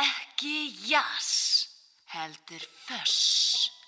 Ekki jass, heldur föss.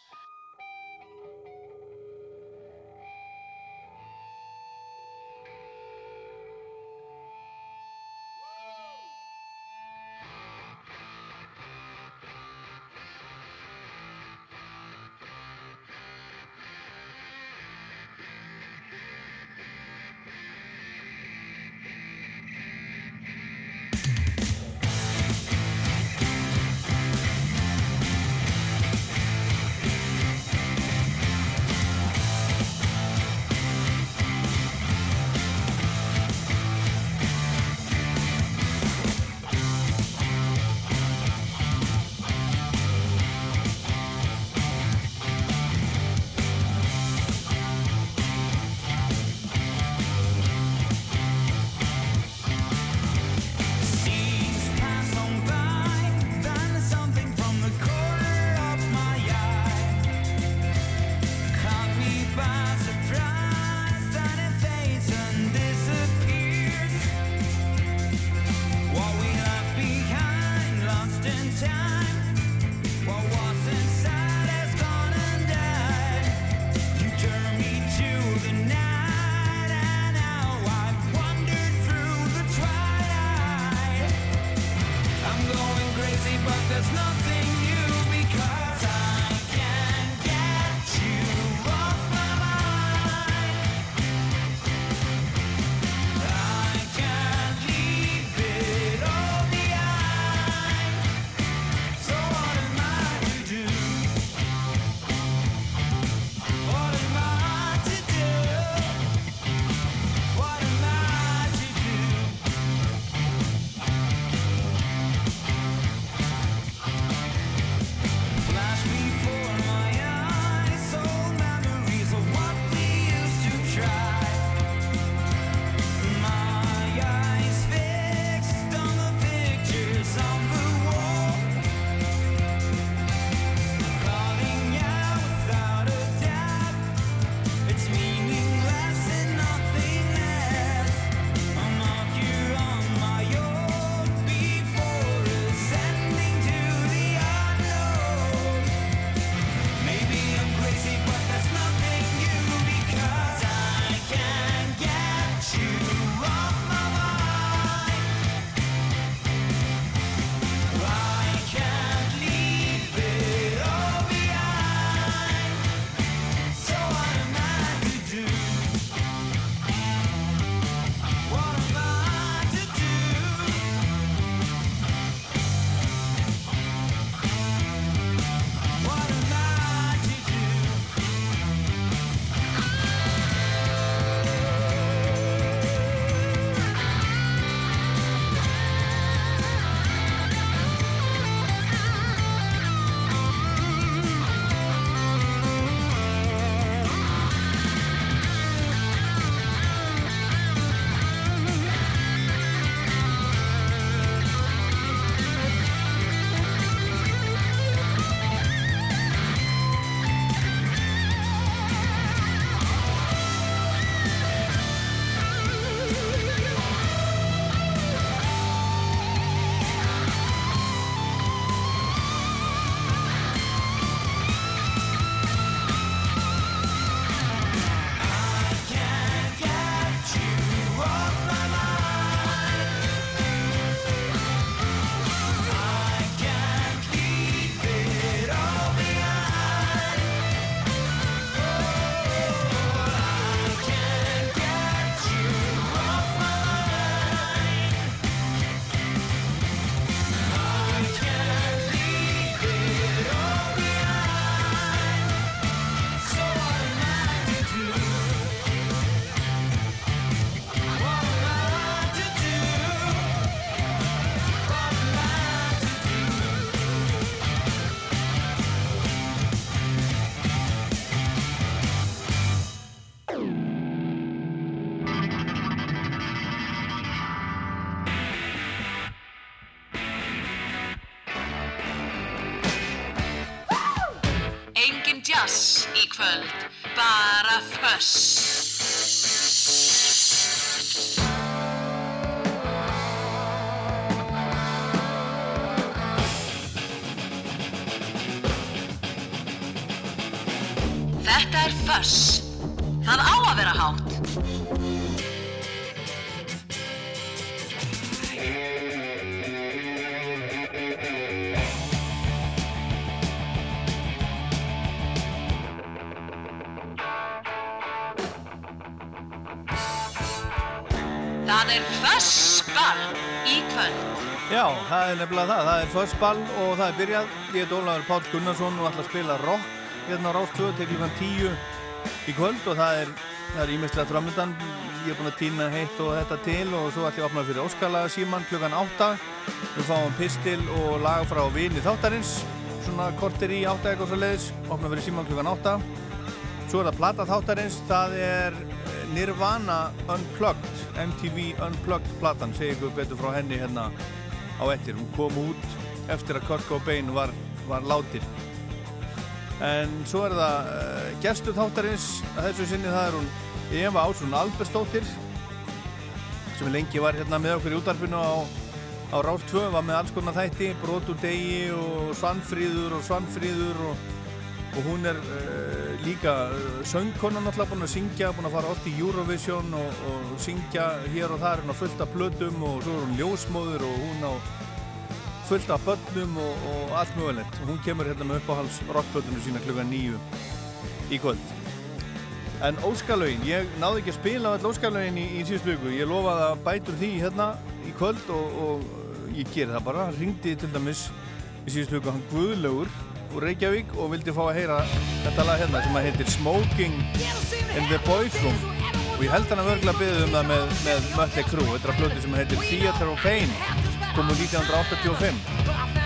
jazz í kvöld, bara þöss. Þetta er þöss. Það á að vera hátt. Fössball í kvöld. Já, það er nefnilega það. Það er fössball og það er byrjað. Ég heit Ólafur Páll Gunnarsson og ætla að spila rock hérna á Rástvöðu til klukkan 10 í kvöld og það er, er ímestlega framöndan. Ég er búinn að týna heitt og þetta til og svo ætla ég að opna fyrir Óskala síman klukkan 8. Við fáum pistil og lag frá vini þáttarins, svona kortir í 8 eitthvað svo leiðis, opna fyrir síman klukkan 8. Svo er það plata þáttarins, það er Nirvana Unplugged, MTV Unplugged platan, segi ykkur betur frá henni hérna á ettir. Hún kom út eftir að Kurt Cobain var, var látin. En svo er það uh, gestur þáttarins, að þessu sinni það er hún Eva Ásson Albersdóttir sem lengi var hérna með okkur í útarpinu á, á Rás 2, var með alls konar þætti, Brotur degi og Svanfríður og Svanfríður og, og hún er uh, líka uh, söngkona náttúrulega búin að syngja, búin að fara oft í Eurovision og, og syngja hér og þar, hún á fullt af blödum og svo er hún ljósmóður og hún á fullt af börnum og, og allt mögulegt. Og hún kemur hérna með uppáhals rockblöðunum sína klukka nýju í kvöld. En óskalögin, ég náði ekki að spila all óskalögin í, í síðust viku. Ég lofaði að bætur því hérna í kvöld og, og ég ger það bara. Hann ringdi til dæmis í síðust viku hann Guðlaugur úr Reykjavík og vildi fá að heyra þetta lag hérna sem að heitir Smoking in the Boys Room og ég held hann að vörgla byggði um það með, með Mötley Crüe, þetta er að blödu sem heitir Theater of Pain kom úr 1985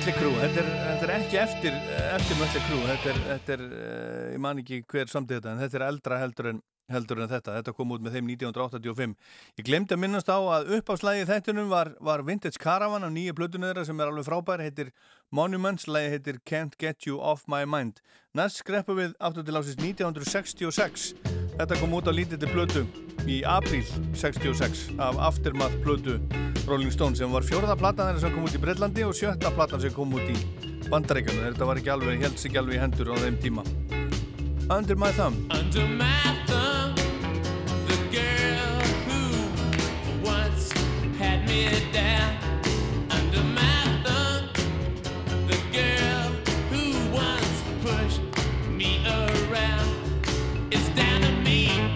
Mötli Krú, þetta er, þetta er ekki eftir, eftir Mötli Krú, þetta er, þetta er, eh, ég man ekki hver samt þetta, en þetta er eldra heldur en, heldur en þetta, þetta kom út með þeim 1985. Ég glemdi að minnast á að uppáslægi þettunum var, var Vintage Caravan á nýju blöduðu þeirra sem er alveg frábær, heitir Monuments, lægi heitir Can't Get You Off My Mind. Næst skreppu við aftur til ásins 1966. Þetta kom út á lítilli blödu í apríl 66 af Aftermath blödu Rolling Stone sem var fjörða platan þeirra sem kom út í Breitlandi og sjötta platan sem kom út í Bandaríkjunum. Þetta var ekki alveg, held sig ekki alveg í hendur á þeim tíma. Under My Thumb Under My Thumb The girl who once had me down Under My Thumb The girl who once pushed me around It's down me.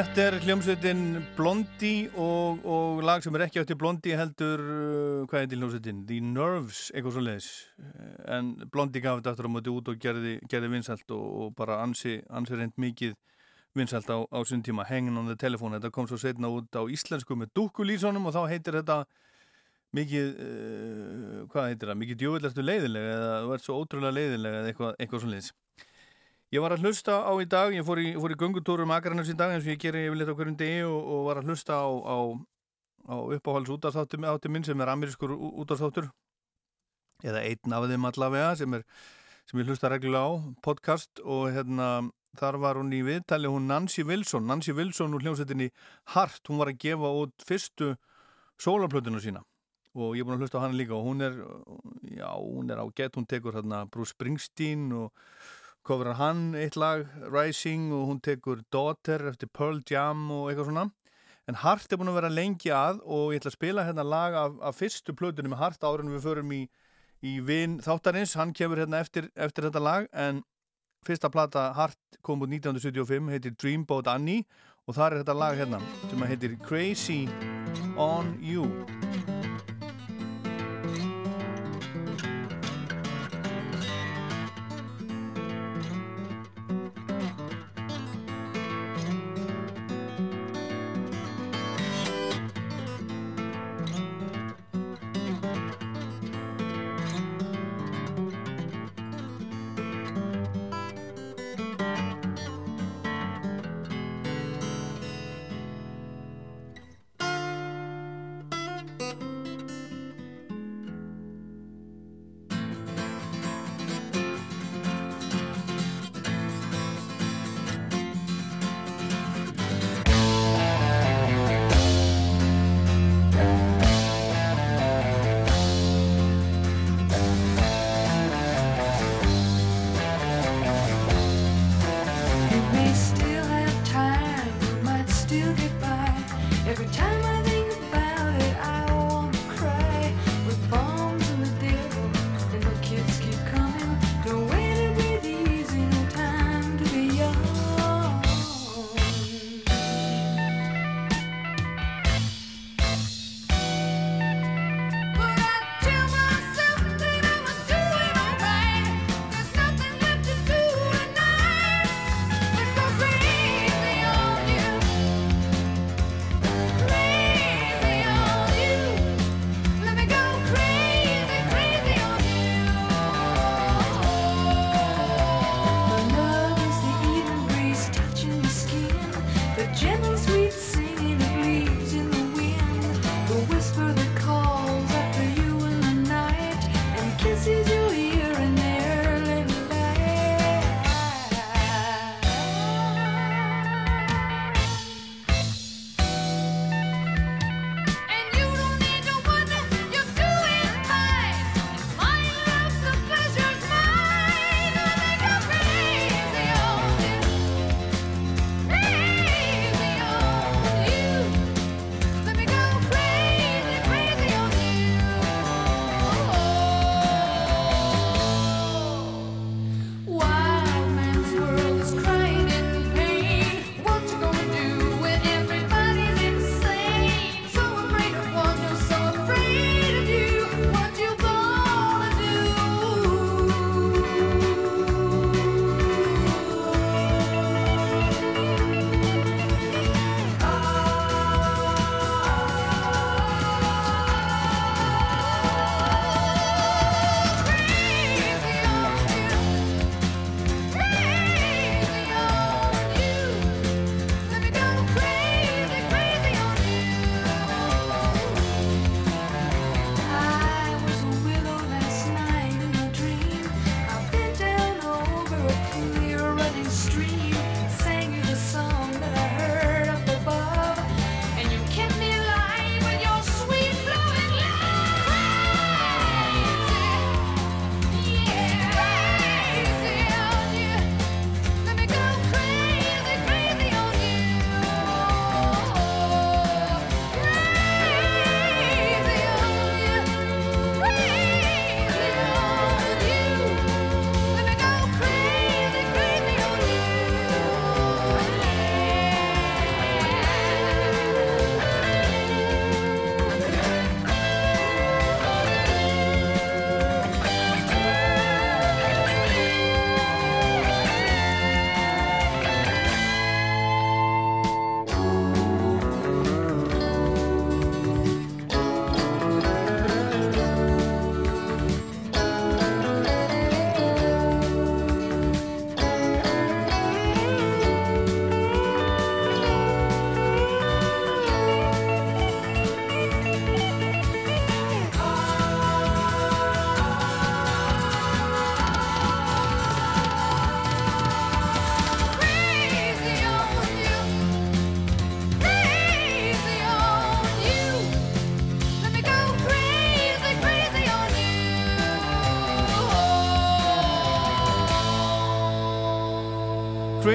Þetta er hljómsveitin Blondie og, og lag sem er ekki átti Blondie heldur, uh, hvað heitir hljómsveitin? The Nerves, eitthvað svo leiðis. En Blondie gaf þetta aftur á móti út og gerði, gerði vinsælt og, og bara ansi, ansi reynd mikið vinsælt á, á sín tíma, Hanging on the Telephone. Þetta kom svo setna út á íslensku með dúkulísónum og þá heitir þetta mikið, uh, hvað heitir það? Mikið djóðilegstu leiðilega eða þú ert svo ótrúlega leiðilega eða eitthvað, eitthvað svo leiðis. Ég var að hlusta á í dag, ég fór í, fór í göngutúrum Akarnas í dag eins og ég gerir yfirleitt á hverjum degi og, og var að hlusta á, á, á uppáhalds útastáttum minn sem er amerískur útastáttur eða einn af þeim allavega sem, er, sem ég hlusta reglulega á, podcast. Og hérna þar var hún í viðtali hún Nancy Wilson, Nancy Wilson úr hljómsveitinni Hart, hún var að gefa út fyrstu sólarplötuna sína. Og ég er búin að hlusta á hann líka og hún er, já, hún er á gett, hún tekur hérna Bruce Springsteen og kofrar hann eitt lag Rising og hún tekur Daughter eftir Pearl Jam og eitthvað svona. En Hart er búin að vera lengi að og ég ætla að spila hérna lag af, af fyrstu plötunum með Hart árunum við förum í, í vinn þáttarins, hann kemur hérna eftir, eftir þetta lag en fyrsta plata Hart kom út 1975 heitir Dreamboat Annie og það er þetta lag hérna sem heitir Crazy on You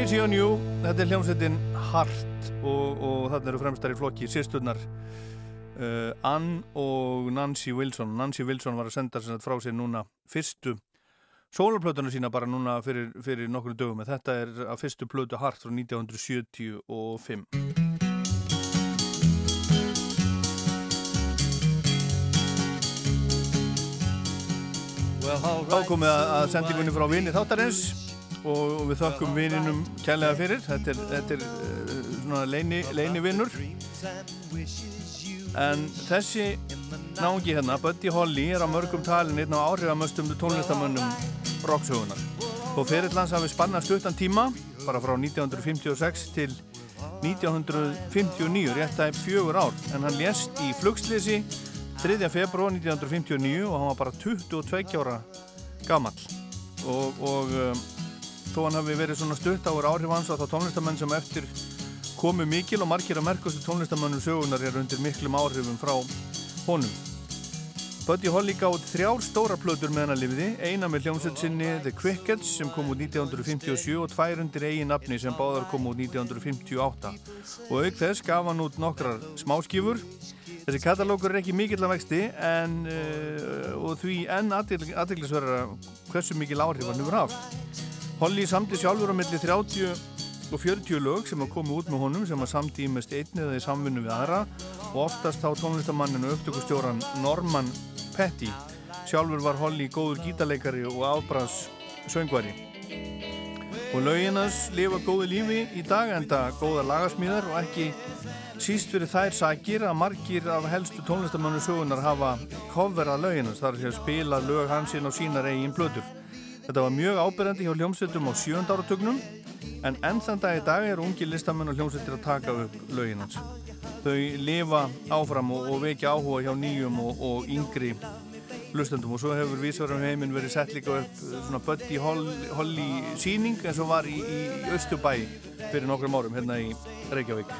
Crazy on You, þetta er hljómsveitin Heart og, og þarna eru fremstar í flokki sýsturnar uh, Ann og Nancy Wilson. Nancy Wilson var að senda sem sagt frá sér núna fyrstu sólarplötuna sína bara núna fyrir, fyrir nokkru dögum. En þetta er að fyrstu plötu Heart frá 1975 Þá komið að, sendingunni frá vini þáttarins og við þökkum vininum kærlega fyrir. Þetta er, þetta er uh, svona leini, leini vinnur en þessi náungi hérna, Buddy Holly er á mörgum talin einn á áhrifamöstum tónlistamönnum rocksögunar og fyrirlands hafi spannast utan tíma bara frá 1956 til 1959 rétt að fjögur ár. En hann lést í flugslýsi 3. februar 1959 og hann var bara 22 ára gamall. Og, og um, þó hann hafi verið svona stutt áur áhrif hans á þá tónlistamenn sem eftir komu mikil og margir að merkustu tónlistamennum sögunar er undir miklum áhrifum frá honum. Buddy Holly gátt þrjár stóra plötur með hann að lifiði, eina með hljómsveit sinni The Crickets sem kom út 1957 og tvær undir eigin nafni sem báðar kom út 1958 og auk þess gaf hann út nokkrar smáskífur Þessi katalókur er ekki mikill að vexti en, uh, og því enn aðteglisverðara hversu mikil áhrif hann hefur haft. Holly samti sjálfur á milli 30 og 40 lög sem að koma út með honum sem að samtímest einni eða í samfunnu við aðra og oftast á tónlistamanninu upptökustjóran Norman Petty. Sjálfur var Holly góður gítarleikari og afbrans söngvari. Og lauginas lifa góðu lífi í dag enda góða lagasmíðar og ekki síst fyrir þær sakir að margir af helstu tónlistamannu sögunar hafa coverað lauginans, þar að spila lög hansinn á sínar eigin blöður. Þetta var mjög ábyrjandi hjá hljómsveitum á sjönda áratugnum en enn þann dag í dag er ungi listamenn og hljómsveitir að taka upp lauginans. Þau lifa áfram og, og vekja áhuga hjá nýjum og, og yngri hlustendum og svo hefur vísvarum heiminn verið sett líka upp svona Buddy Holly síning eins og var í, í Östubæ fyrir nokkrum árum hérna í Reykjavík.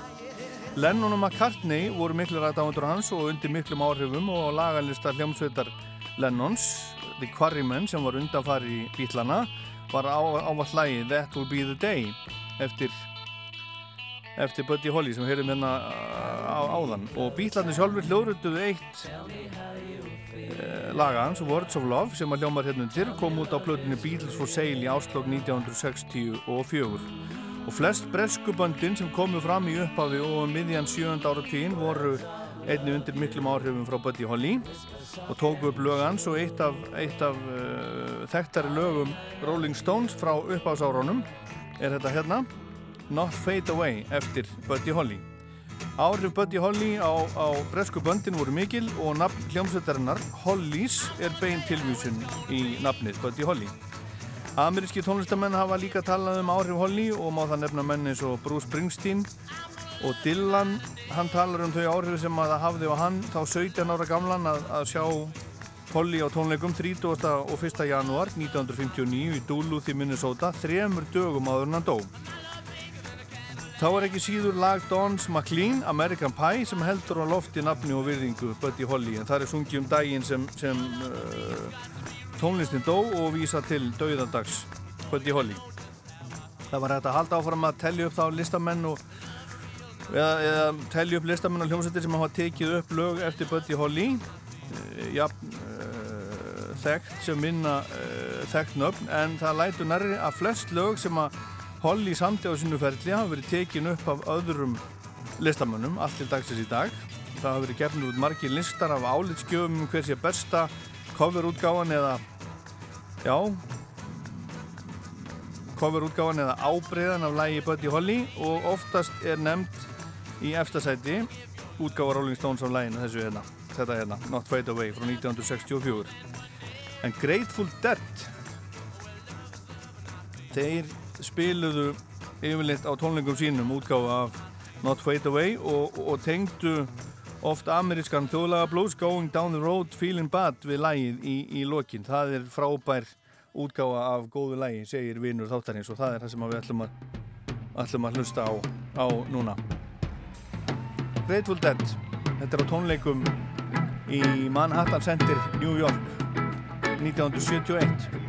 Lennon og McCartney voru miklu ræðdáðundur hans og undir miklum áhrifum og lagalista hljómsveitar Lennons, The Quarrymen sem var undanfari í bílana var ávall lægi That Will Be The Day eftir, eftir Buddy Holly sem höfum hérna á, áðan. Og bílarnir sjálfur hljóðrönduðu eitt eh, laga hans, Words of Love sem að hljómar hérna undir kom út á plötunni Beatles for Sale í áslokk 1964 og flest breskuböndin sem komu fram í upphafi og um miðjan sjönda áratíðin voru einni undir miklum áhrifum frá Buddy Holly og tóku upp lög hans og eitt af, eitt af uh, þekktari lögum Rolling Stones frá uppháðsárunum er þetta hérna. Not Fade Away eftir Buddy Holly. Áhrif Buddy Holly á, á breskuböndin voru mikil og nafn hljómsveitarinnar Hollys er bein tilvísun í nafnið Buddy Holly. Ameríski tónlistamenn hafa líka talað um áhrif Holly og má það nefna menn eins og Bruce Springsteen og Dylan, hann talar um þau áhrif sem að það hafði á hann þá 17 ára gamlan að, að sjá Holly á tónleikum 30. og 1. janúar 1959 í Duluth í Minnesota þremur dögum áður en hann dó. Þá er ekki síður lag Dons McLean, American Pie, sem heldur á lofti nafni og virðingu Buddy Holly en það er sungið um daginn sem, sem uh, tónlistin dó og vísa til dauðandags Buddy Holly. Það var hægt að halda áfram að tellja upp þá listamenn og eða, tellja upp listamenn og hljómsveitir sem hafa tekið upp lög eftir Buddy Holly. Ja, uh, þekkt sem minna uh, þekkt nöfn en það lætu nærri að flest lög sem að Holly samti á sinu ferli hafa verið tekin upp af öðrum listamönnum allt til dagsins í dag. Það hafa verið gefnir út margir listar af álitskjöfum um hver sé besta coverútgáfan eða já coverútgáfan eða ábreyðan af lægi Buddy Holly og oftast er nefnt í efstasæti útgáfa Rolling Stones af læginu þessu hérna. Þetta hérna, Not Fade Away frá 1964 en Grateful Dead þeir spiluðu yfirleitt á tónlingum sínum útgáfa af Not Fade Away og, og tengdu oft amerískan þjóðlaga blues Going Down the Road Feeling Bad við lægið í, í lokin. Það er frábær útgáfa af góðu lægi segir vinur þáttarins og það er það sem við ætlum að, ætlum að hlusta á, á núna Grateful Dead. Þetta er á tónleikum í Manhattan Center, New York 1971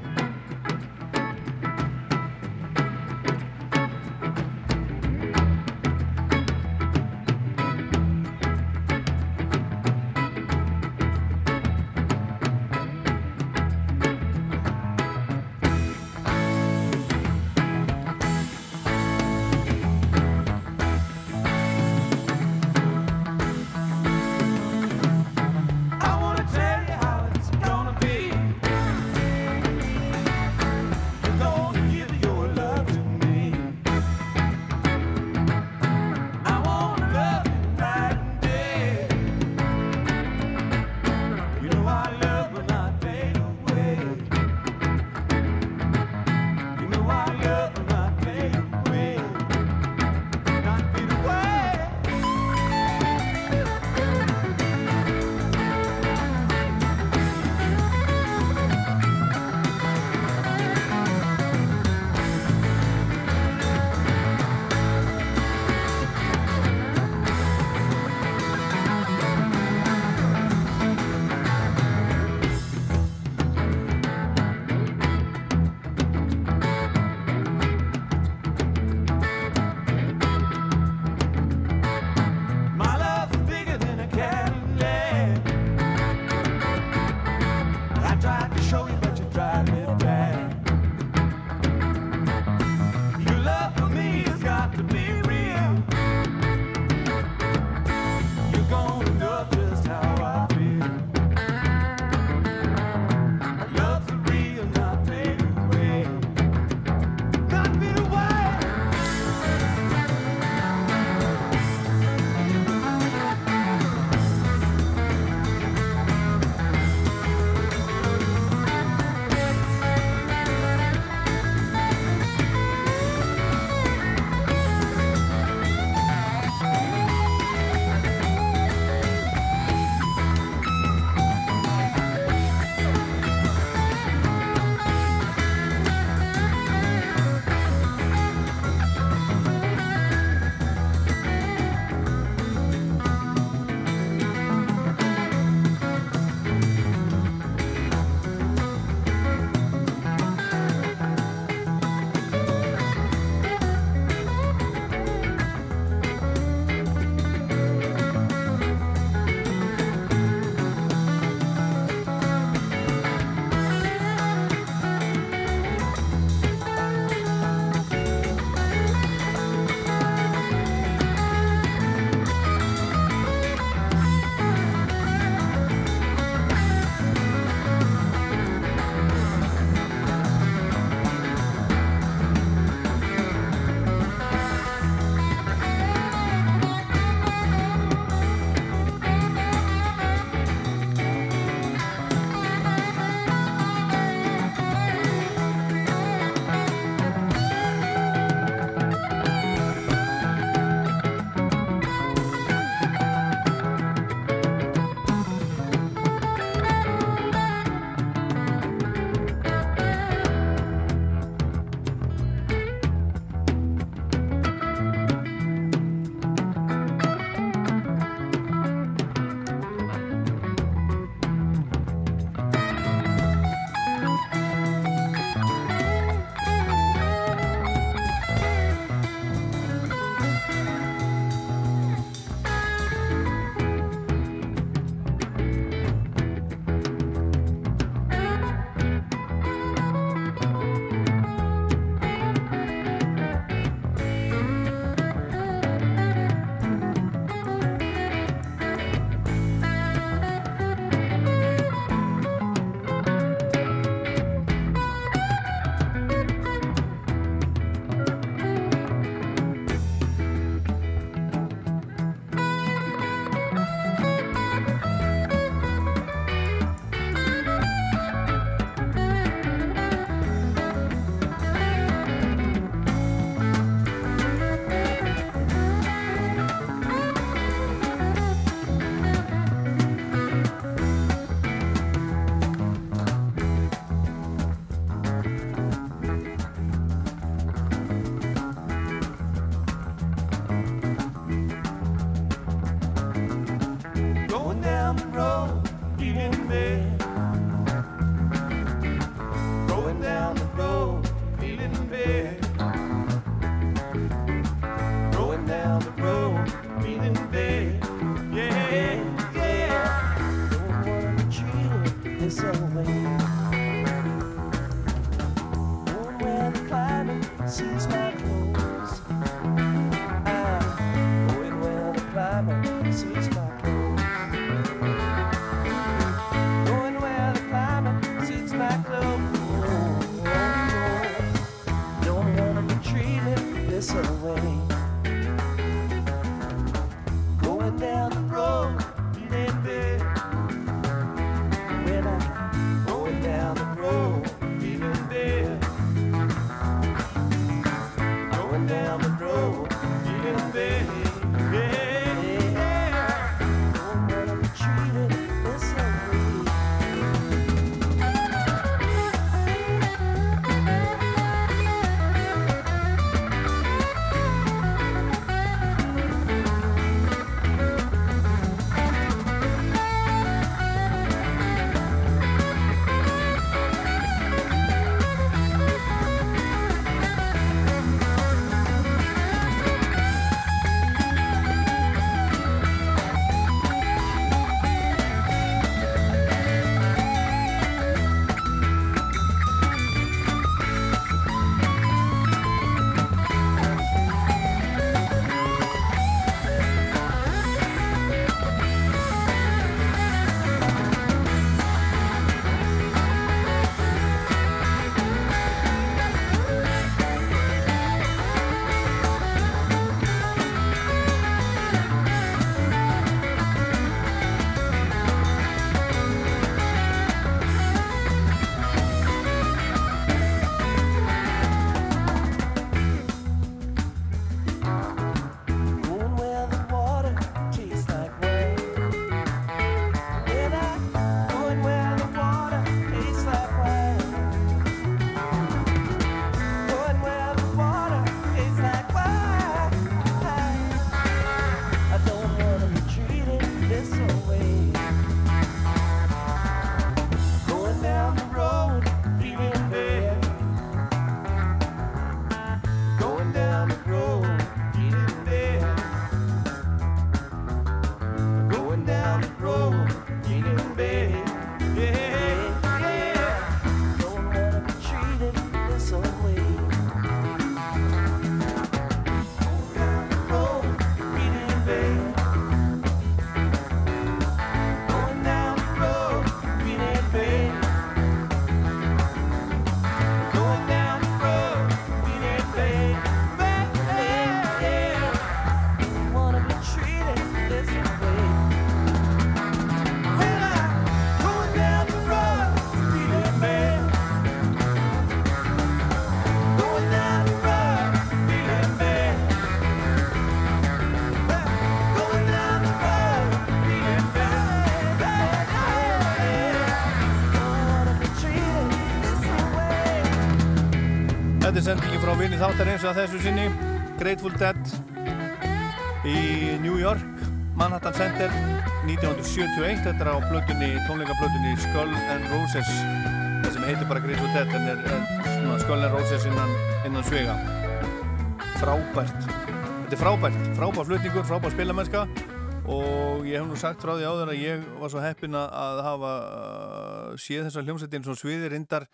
Þetta er sendingi frá vinni þáttarins að þessu sinni. Grateful Dead í New York Manhattan Center 1971 þetta er á blötunni, tónleikablötunni Skull and Roses. Það sem heitir bara Grateful Dead en er, er svona Skull and Roses innan, innan svega frábært. Þetta er frábært, frábært flutningur, frábært spilamennska og ég hef nú sagt frá því áður að ég var svo heppin að- hafa uh, séð þessa hljómsveitin svo sviði reyndar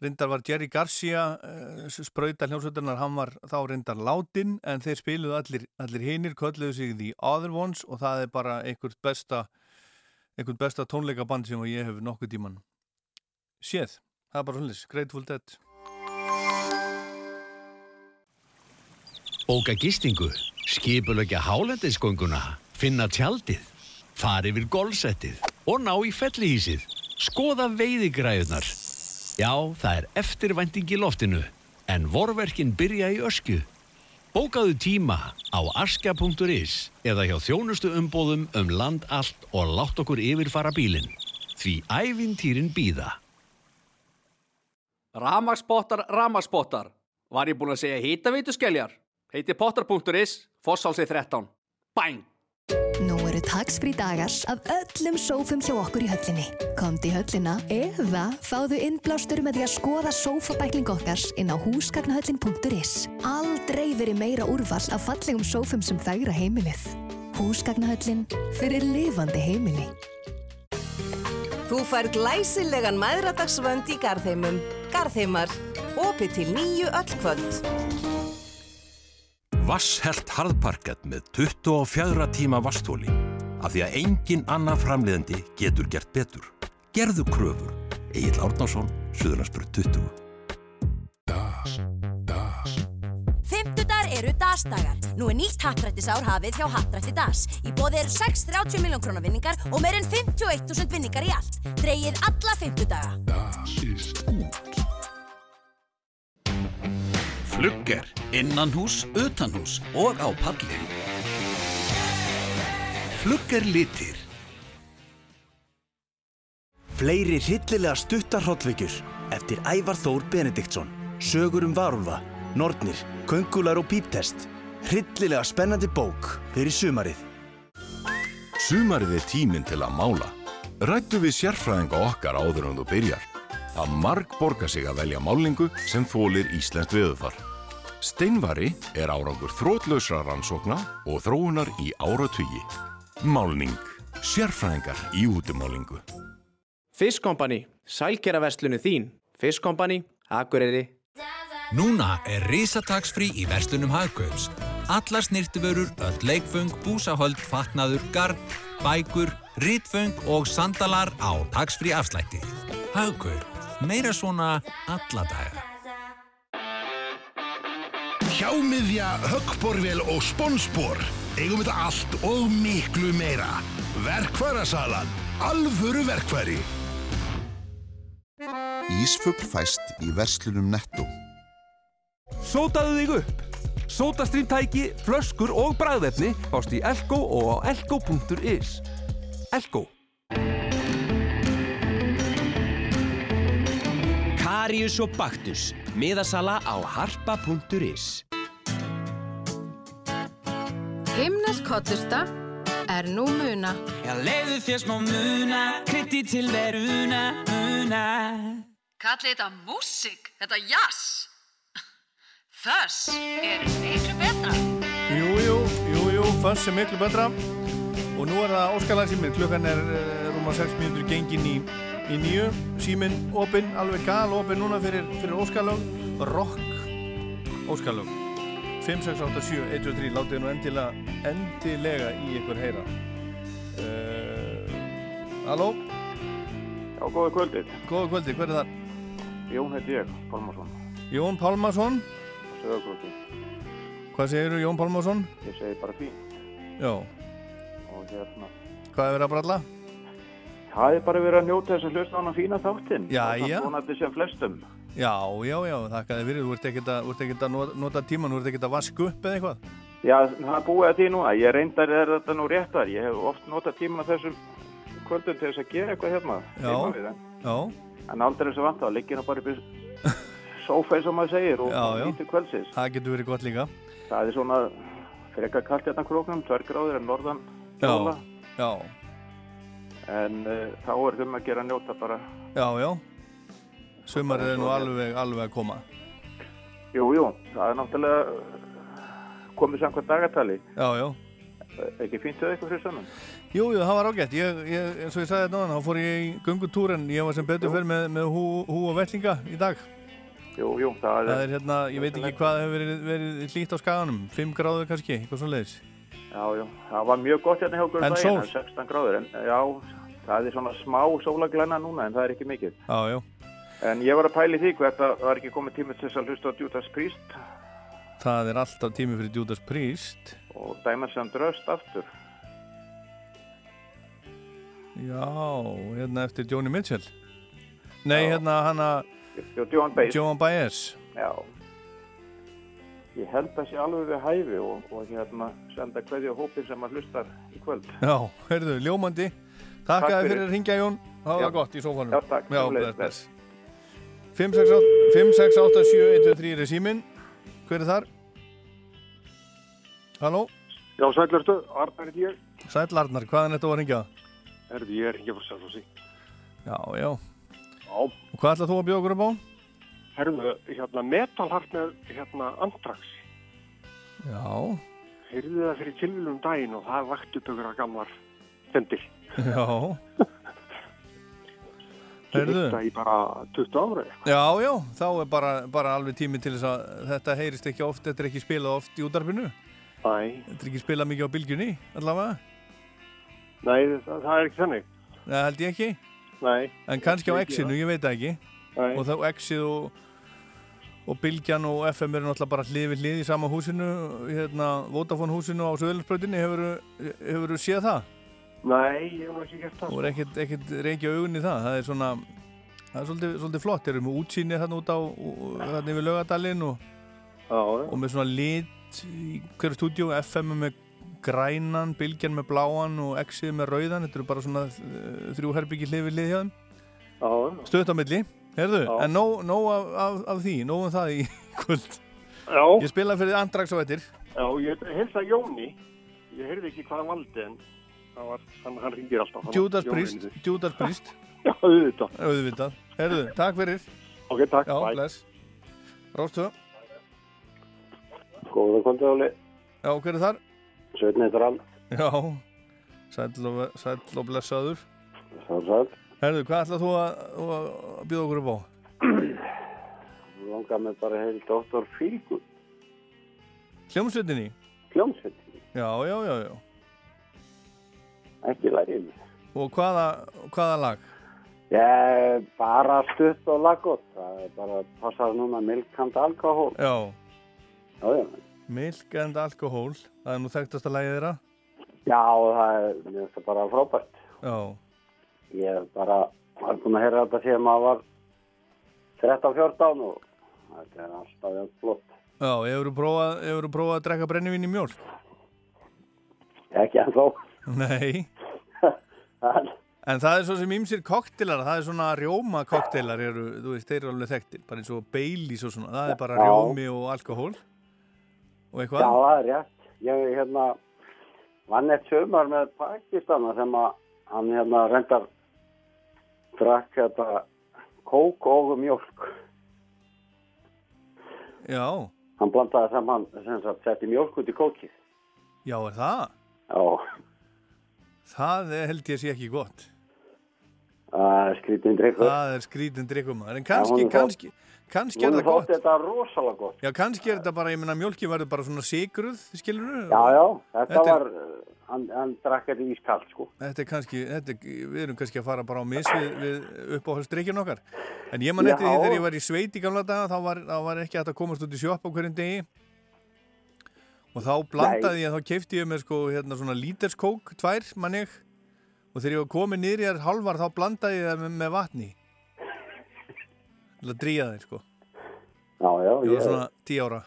Rindar var Jerry Garcia, sprauta hljómsveitarnar, hann var þá rindar látin en þeir spiluðu allir, allir hinir, kölluðu sig The Other Ones og það er bara einhvert besta, einhvert besta tónleikaband sem ég hef nokkuð tíman séð. Það er bara svolítið, Grateful Dead. Bóka gistingu, skipulegja hálendisgönguna, finna tjaldið, fara yfir golfsettið. Og ná í fellihísið, skoða veiðigræðunar. Já, það er eftirvænting í loftinu, en vorverkin byrja í öskju. Bókaðu tíma á askja.is eða hjá þjónustu umbóðum um land allt og látt okkur yfirfara bílinn. Því ævintýrin býða. Ramagsbottar, ramagsbottar. Var ég búinn að segja hýtaveitu skelljar? Heiti potter.is, Fossálsi 13. Bang! Eru taksfrí dagar af öllum sófum hjá okkur í höllinni. Komdu í höllina eða fáðu innblástur með því að skoða sófabækling okkar inn á húsgagnahöllin.is. Aldrei verið meira úrval af fallegum sófum sem þægra heimilið. Húsgagnahöllin fyrir lifandi heimili. Þú fær glæsilegan maðuradagsvönd í Garðheimum. Garðheimar. opið til nýju öll kvöld. Vasshelt harðparkett með 24 tíma vasthóli. Af því að engin annar framleiðandi getur gert betur. Gerðu kröfur. Egil Árnásson, Suðurlandsbyrð 20. Fymtudagar eru dasdagar. Nú er nýtt hattrættisár hafið hjá Hattrætti Das. Í bóði eru 630 miljón krónar vinningar og meir en 51.000 vinningar í allt. Dreyið alla fymtudaga. Flugger, innanhús, utanhús og á palli. Flugger litir. Fleiri hryllilega stuttar hrollvekjur eftir Ævar Þór Benediktsson. Sögur um varulva, nornir, köngular og píptest. Hryllilega spennandi bók fyrir sumarið. Sumarið er tíminn til að mála. Rættu við sérfræðinga okkar áður en þú byrjar. Það marg borga sig að velja málingu sem þólir Íslands veðufar. Steinvari er árangur þrótlausra rannsókna og þróunar í áratugi. Málning. Sérfræðingar í útumálingu. Fiskkompani, sælgeraverslunu þín. Fiskkompani, Akureyri. Núna er risatagsfrí í verslunum Hagkaups. Allar snirtiförur, öll leikföng, búsahöld, fatnaður, garn, bækur, rítföng og sandalar á tagsfrí afslætti. Hagkaup. Meira svona alla daga. Hjámiðja, höggborvél og sponsbor. Eigum þetta allt og miklu meira. Verkværasalan. Alvöru verkværi. Ísfugl fæst í verslunum netto. Sótaðu þig upp! Sótastrýmtæki, flöskur og bræðefni ást í Elko og á elko.is. Elko. Karius og Baktus. Miðasala á harpa.is. Himnesk hotlusta er nú muna. Já, leiðu þér smá muna, krytti til veruna, muna. Kallið þetta músík, þetta jazz. Þess er miklu betra. Jú, jú, jú, jú, Fuss er miklu betra og nú er það óskalægsíminn, klukkan er uh, rúma 6 mínútur gengin í, í nýju, síminn opinn, alveg gal opinn núna fyrir, fyrir óskalög, rock óskalög 5, 6, 8, 7, 1, 2, 3 látið nú endilega, endilega í ykkur heyra uh, Halló? Já, góða kvöldið. Góða kvöldið, hver er það? Jón heiti ég, Pálmarsson. Jón Pálmarsson Söðagróti. Hvað segirðu Jón Pálmarsson? Ég segi bara fín. Já, Og hérna, hvað er verið að bralla? það er bara verið að njóta þess að hlusta á hana fína þáttinn. Jæja. Og það vonandi sem flestum. Já, já, já, þakka þið fyrir, þú ert ekkert að, ert ekkert að nota, nota tíman, þú ert ekkert að vaska upp eða eitthvað Já, það er búið að því núna. Ég reyndar er þetta nú réttar. Ég hef oft notað tíman á þessum kvöldum til þess að gera eitthvað hérna. Já, heima við, en- já, En aldrei að vanta, það liggir það bara upp í sófa eins og maður segir og Já, já. nýttir kvöldsins. það getur verið gott líka Það er svona frekar kallt hérna króknum, tvær gráður en norðan jóla. Já, En uh, þá er þeim að gera að njóta bara, já, já Sumarið er nú alveg, alveg að koma jú, jú, það er náttúrulega uh, komið samkvæmt dagatali. Já, já Ekki fínt þau eitthvað fyrir saman? Jú, jú, það var ágætt, ég, ég, eins og ég sagði þetta náðan, þá fór ég í göngutúr en ég var sem betur fyrir með, með hú, hú og vellinga í dag. Jú, jú, það er... Það er hérna, ég veit ekki hvað hefur verið, verið hlýtt á skaganum, 5 gráður kannski, eitthvað svo leiðis. Já, já, það var mjög gott hérna hjá um daginn, 16 gráður, en já, það er svona smá sólaglenna núna, en það er ekki mikið. Já, já, En ég var að pæli því hvert að það var ekki komið tími til þess að hlusta á Judas Priest það er alltaf tími fyrir Judas Priest. og dæma sem dröst aftur. Já, hérna eftir Joni Mitchell. Nei, hérna hana... Já, Joan Baez. Joan Baez. Já. Ég held að sé alveg við hæfi og, og hérna senda hverju hópin sem að hlustar í kvöld. Já, heyrðu, ljómandi. Takk Takk að þið fyrir. að ringja Jón. Það var Já. gott í sófanum. Já, takk. Já, bless, bless. 5, 6, 8, 5, 6, 8, 7, 1, 2, 3 er síminn. Hver er þar? Halló? Já, sælurstu, Arnar er ég. Sæll Arnar, hvaðan þetta var að ringja? Erði, ég er ekki frá Selfossi. Já, já. Já. Hvað ætlað þú að bjóða okkur upp á? Herðu, hérna, metalhart með, hérna, Antrax. Já, Heyrðu það fyrir tilvílum daginn og það vakti upp ykkur að gamlar fendir. já. Þetta í bara 20 ára. Já, já, þá er bara, bara alveg tími til þess að þetta heyrist ekki oft, þetta er ekki spilað oft í útarpinu. Æ. Þetta er ekki spilað mikið á bylgjunni, allavega. Nei, það, það er ekki þannig. Það held ég ekki. Nei. En kannski á X-inu, ég veit ekki. Nei. Og þá X-ið og, og Bylgjan og FM eru náttúrulega bara hlið við hlið í sama húsinu, hérna, Vodafone húsinu á Söðlandsbröðinni, hefur, hefur séð það? Nei, ég hef nú ekki gert það. og er ekkert, ekkert reykja augun í það. Það er svona það er svolítið, svolítið flott, þeir eru með útsýni þarna út á þarna yfir laugadalinn og, Já, og með svona lit í hverju stúdíu, FM með grænan, bylgjan með bláan og X-ið með rauðan, þetta eru bara svona uh, þrjú herbyggi hlið hjá þeim. Já, stöðt á milli, heyrðu, Já. en nóg, nóg af, af, af því, nóg um það í kvöld. Já. ég spila fyrir Andrax á eftir. Já, ég hilsa Jóni. Ég heyrði ekki hvað valdi en það var, hann, hann ringir alltaf. Priest, Rindur. Judas Priest Já, auðvitað. auðvitað, heyrðu, takk fyrir Ok, takk, Já, bye. bless Róstu, Góða kvöldi, Óli. já, hver er þar? Sveitn heitir hann. Já, sæll og, sæll og blessaður. Sæll, sæll. Herðu, hvað ætlað þú að, þú að bjóða okkur upp á? Langar mig bara heil Dr. Feelgood. Hljómsveitinni? Hljómsveitinni. Já, já, já, já. Ekki lærið. Og hvaða, hvaða lag? Ég bara stutt og laggott. Það er bara að passa núna milkant alkohól. Já. Já, já. Milk and Alcohol, það er nú þekktasta lagið þeirra. Já, það er, það bara frábært. Já, Ég er bara, var búin að heyra þetta síðan maður var 13-14 og þetta er alltaf jafn flott. já, hefur þú prófað, prófað að drekka brennivín í mjólk? Ekki ennþá. Nei. En það er svo sem ýmsir koktelar, það er svona rjóma koktelar eru, þú veist, þeir eru alveg þekktir, bara eins og Baileys og svona, það er bara Já. rjómi og alkohól og eitthvað. Já, það er rétt. Ég hérna vann eitt sömur með Pakistana sem að hann hérna reyndar drakk þetta kók og mjölk. Já, Hann blandaði saman, sem sagt, setti mjölk út í kókið. já, er það? Já, Það held ég sé ekki gott. það er skrítinn drikkur. Það er skrítin drikkumar. En kannski, þótt- kannski, kannski er Hún það gott. þótti þetta rosalega gott. Já, kannski er þetta bara, ég menna, mjölki verður bara svona sigruð, skilur þú? Já, já, þetta, Þetta var, hann, hann drakk þetta ískalt, sko. Þetta er kannski, þetta er, við erum kannski að fara bara á mis við, við uppáhaldsdrykkin okkar. En ég man eftir því þegar ég var í sveit í gamla daga, þá var, þá var ekki að komast út í sjopp á hverjum degi. Og þá blandaði ég, þá keipti ég með sko, hérna svona líterskók, tvær, mann ég. Og þegar ég var komið í þær halvar, þá blandaði ég það með, með vatni. Til að dríja þeir, sko. Já, já, Ég var svona tíu ára.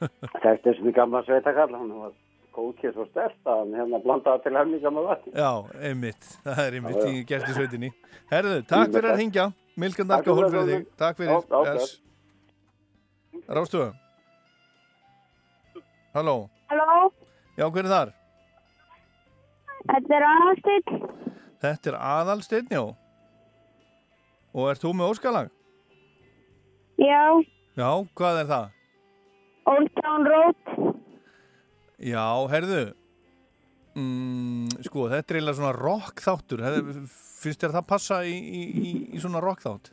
Þetta er svona gamla sveitakall, hann var kókið svo stert að hann hérna blandaði til hefninga með vatni. Já, einmitt. Það er einmitt, Já, já. í sveitinni. Herðu, takk fyrir að hingja. Fyrir það, þig. Takk fyrir. Já, já, Bless. Rástu. Halló. Halló, Já, hver er þar? þetta er Aðalsteinn. Þetta er Aðalsteinn, já. Og ert þú með óskalag? Já, Já, hvað er það? Old Town Road. Já, herðu. Mm, sko, þetta er eiginlega svona rock þáttur. Finnst þér það passa í, í, í, í svona rock þátt?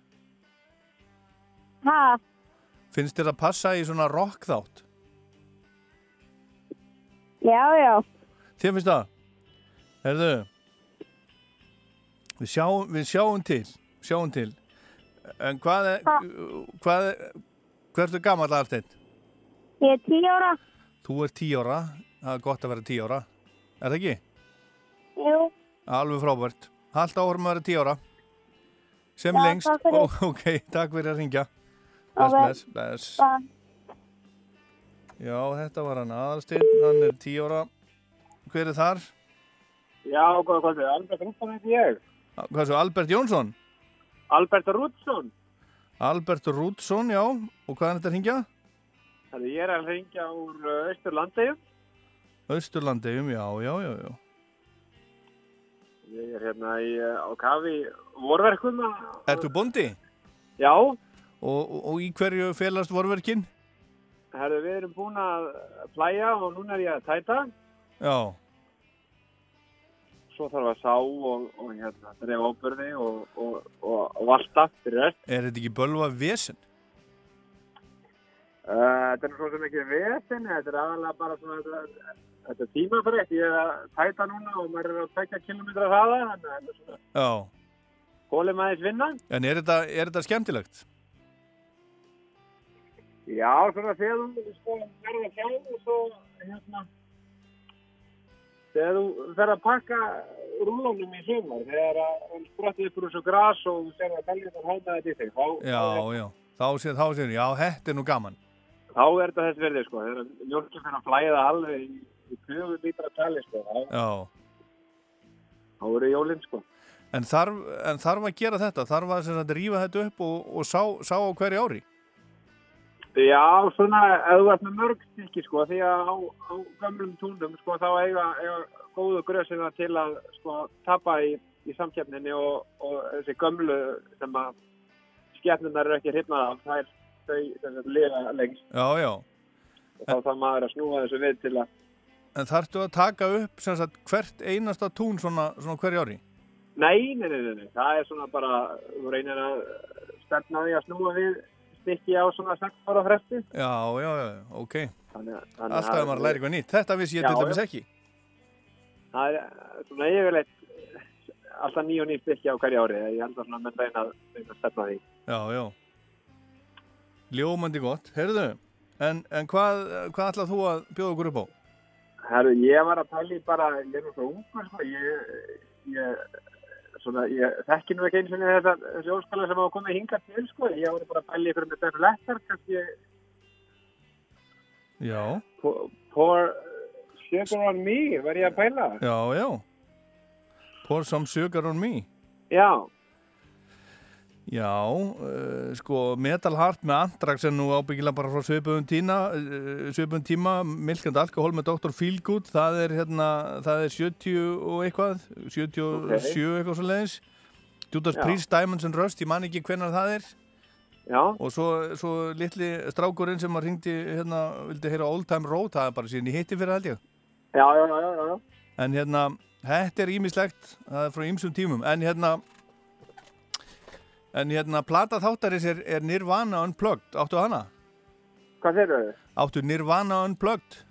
Ha, Finnst þér það passa í svona rock þátt? Já, já. Þér finnst það? Herðu, við sjáum, við sjáum til, sjáum til. En hvað er, hvað er, hvað ertu gammal alltaf? Ég er tíu ára. Þú er tí ára, það er gott að vera tí ára. Er það ekki? Jú, Alveg frábært. Haldt áhrum að vera tí ára. Sem Já, lengst. Ó, ok, takk fyrir að ringja. Bless, bless, bless. Já, þetta var hann aðalstinn, hann er tí ára. Hver er þar? Já, góða kvöldi. Albert Rútsson heiti ég. Hvað svo, Albert Jónsson? Albert Rútsson. Albert Rútsson, já. Og hvað er þetta að ringja? Þannig ég er að ringja úr uh, Östurlandegjum. Östurlandegjum, já, já, já, já. Ég er hérna í, uh, á kafi vorverkum. Ertu bóndi? Já, Og, og, og í hverju felast vorverkin? Herðu, við erum búin að plæja og núna er ég að tæta. Já, svo þarf að sá og, og hérna, drefa ábyrði og, og, og, og valta fyrir rest. Er þetta ekki bölva vesen? Uh, þetta er nú svo sem ekki vesen, þetta er aðalega bara svona, þetta, þetta er tímafrætt, ég er að tæta núna og maður er að tekja kilometra hraða, þannig að þetta er svona Já. hólum aðeins vinna. En er þetta, er þetta skemmtilegt? Já, svona þegar þú sko verður að fjá og svo hérna þegar þú fer að pakka rúlunum í sumar þegar að hann sprottið upp úr þessu gras og þú ser að belgið þar hæta þetta í þig þá, Já, já. Þá séð, þá séð, já, þetta er nú gaman. þá er þetta þess verðið sko þegar mjölkið fyrir að flæða alveg í, í 20 lítra tali sko þá, Já. þá eru jólinn sko En þarf, en þarf að gera þetta? Þarf að sagt, rífa þetta upp og, og sá, sá á hverju ári? Já, svona, ef þú ert með mörg stykki sko, því að á, á gömlum túnum sko, þá eiga, eiga góðu grösina til að sko, tapa í, í samkeppninni og, og þessi gömlu sem að skepnunar eru ekki hrifnað af, það er þau sem að lifa lengst Já, já. og þá þarf maður að snúa þessu við til að En þarftu að taka upp sem sagt, hvert einasta tún svona, svona hverju ári? Nei, nei, nei, nei, nei, það er svona bara, þú reynir að stefna því að snúa við stykki á svona 6 ára fresti. Já, já, já, ok. Að- Alltaf er maður að læra eitthvað nýtt. Þetta vissi ég til dæmis ekki. Það er svona yfirleitt alltaf nýju nýju stykki á hverju ári, ég held að svona menn reyna, að- að stefna því. Já, já. Ljómandi gott. Heyrðu, en, en hvað, hvað ætlað þú að bjóða okkur upp á? Herru, ég var að pæli bara, ég er svo ungur, sko, ég, ég, svona, ég þekki nú ekki eins og þetta, þessi óskala sem hafa komið hingað til, sko, ég var bara að pæli fyrir með þessu lettar, kannski, Já, pour, sugar on me, var ég að pæla? já, já. Pour some sugar on me. Já, Já, uh, sko Metal Heart með Andrax er nú ábyggilega bara frá svipum tíma, uh, tíma Milkand Alkohol með Dr. Feelgood það er hérna, það er 70 og eitthvað, 77 eitthvað svo leiðis Judas. Priest, Diamonds and Rust, ég man ekki hvenar það er Já. og svo, svo litli strákurinn sem að ringdi hérna, vildi heyra Old Time Road, það er bara síðan ég hitti fyrir held ég já, já, já, já, já. En hérna, þetta er ímislegt, það er frá ýmsum tímum, en hérna, en hérna, plata þáttarins er, er Nirvana Unplugged, áttu hana? Hvað þeir eru? Áttu Nirvana Unplugged?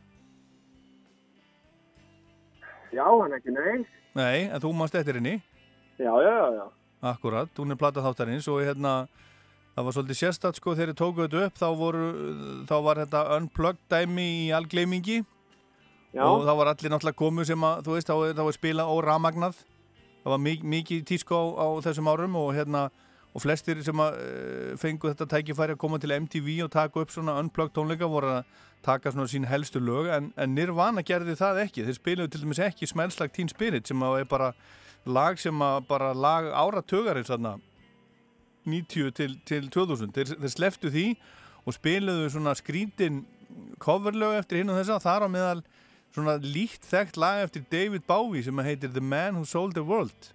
Já, hann ekki, nei. Nei, en þú mást eftir henni, Já, já, já, já. akkurat, hún er plata þáttarins og hérna, það var svolítið sérstætt sko, þegar þið tókuðu þetta upp, þá voru, þá var þetta Unplugged dæmi í algleimingi Já. og þá var allir náttúrulega komu sem að, þú veist, þá, þá var spila óramagnað það var mik mikið tísku á, á þessum árum og hérna og flestir sem að uh, fengu þetta tækifæri að koma til MTV og taka upp svona unplugged tónleika voru að taka svona sín helstu lög. En, en Nirvana gerði það ekki. Þeir spiluðu til dæmis ekki Smells Like Teen Spirit sem að er bara lag sem að bara lag áratugarins þarna 90 til, til 2000 þeir, þeir sleftu því og spiluðu svona skrítin coverlög eftir hinn og þessa þar á meðal svona líkt þekkt lag eftir David Bowie sem heitir The Man Who Sold the World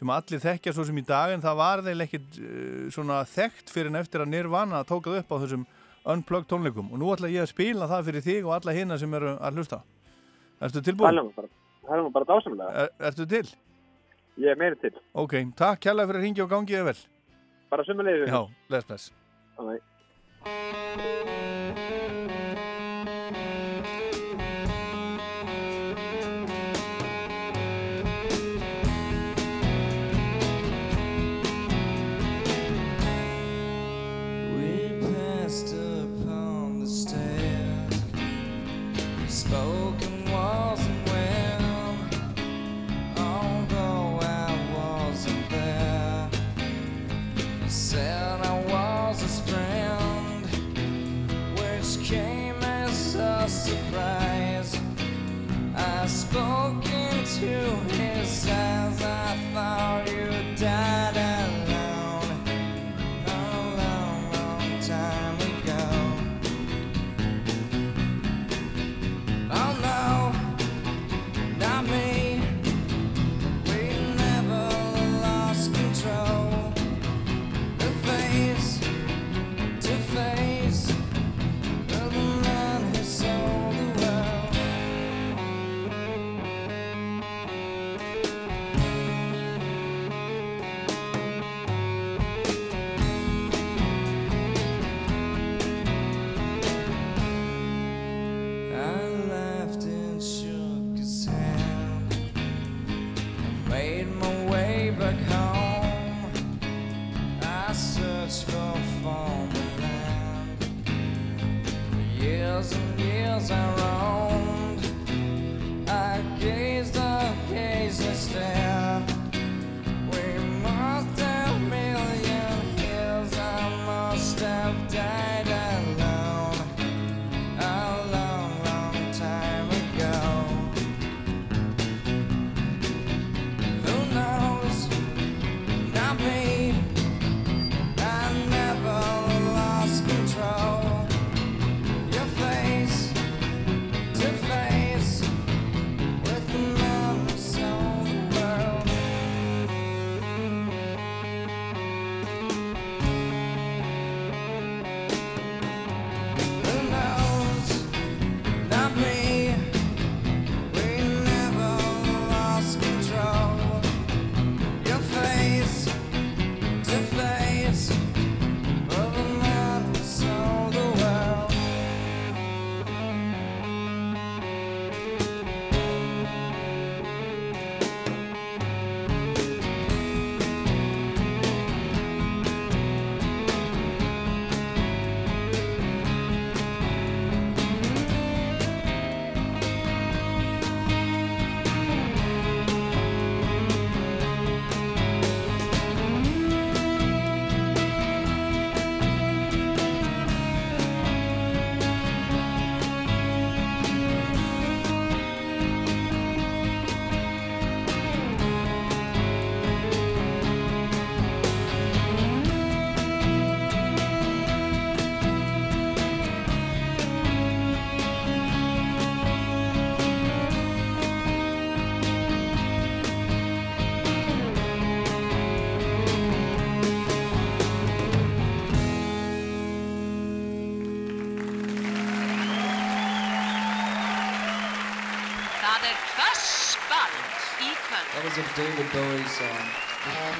sem allir þekkja svo sem í dag en það var þeir ekkit uh, svona þekkt fyrir en eftir að Nirvana tókað upp á þessum unplugged tónleikum og nú ætla ég að spila það fyrir þig og alla hina sem eru að hlusta Ertu tilbúin? Það er nú bara, dásamlega. Er, ertu til? Ég er meiri til. Ok, takk kærlega fyrir að ringja og gangi þið vel Bara sumulegið. Já, bless, bless thousand years I was a David Bowie song. Uh,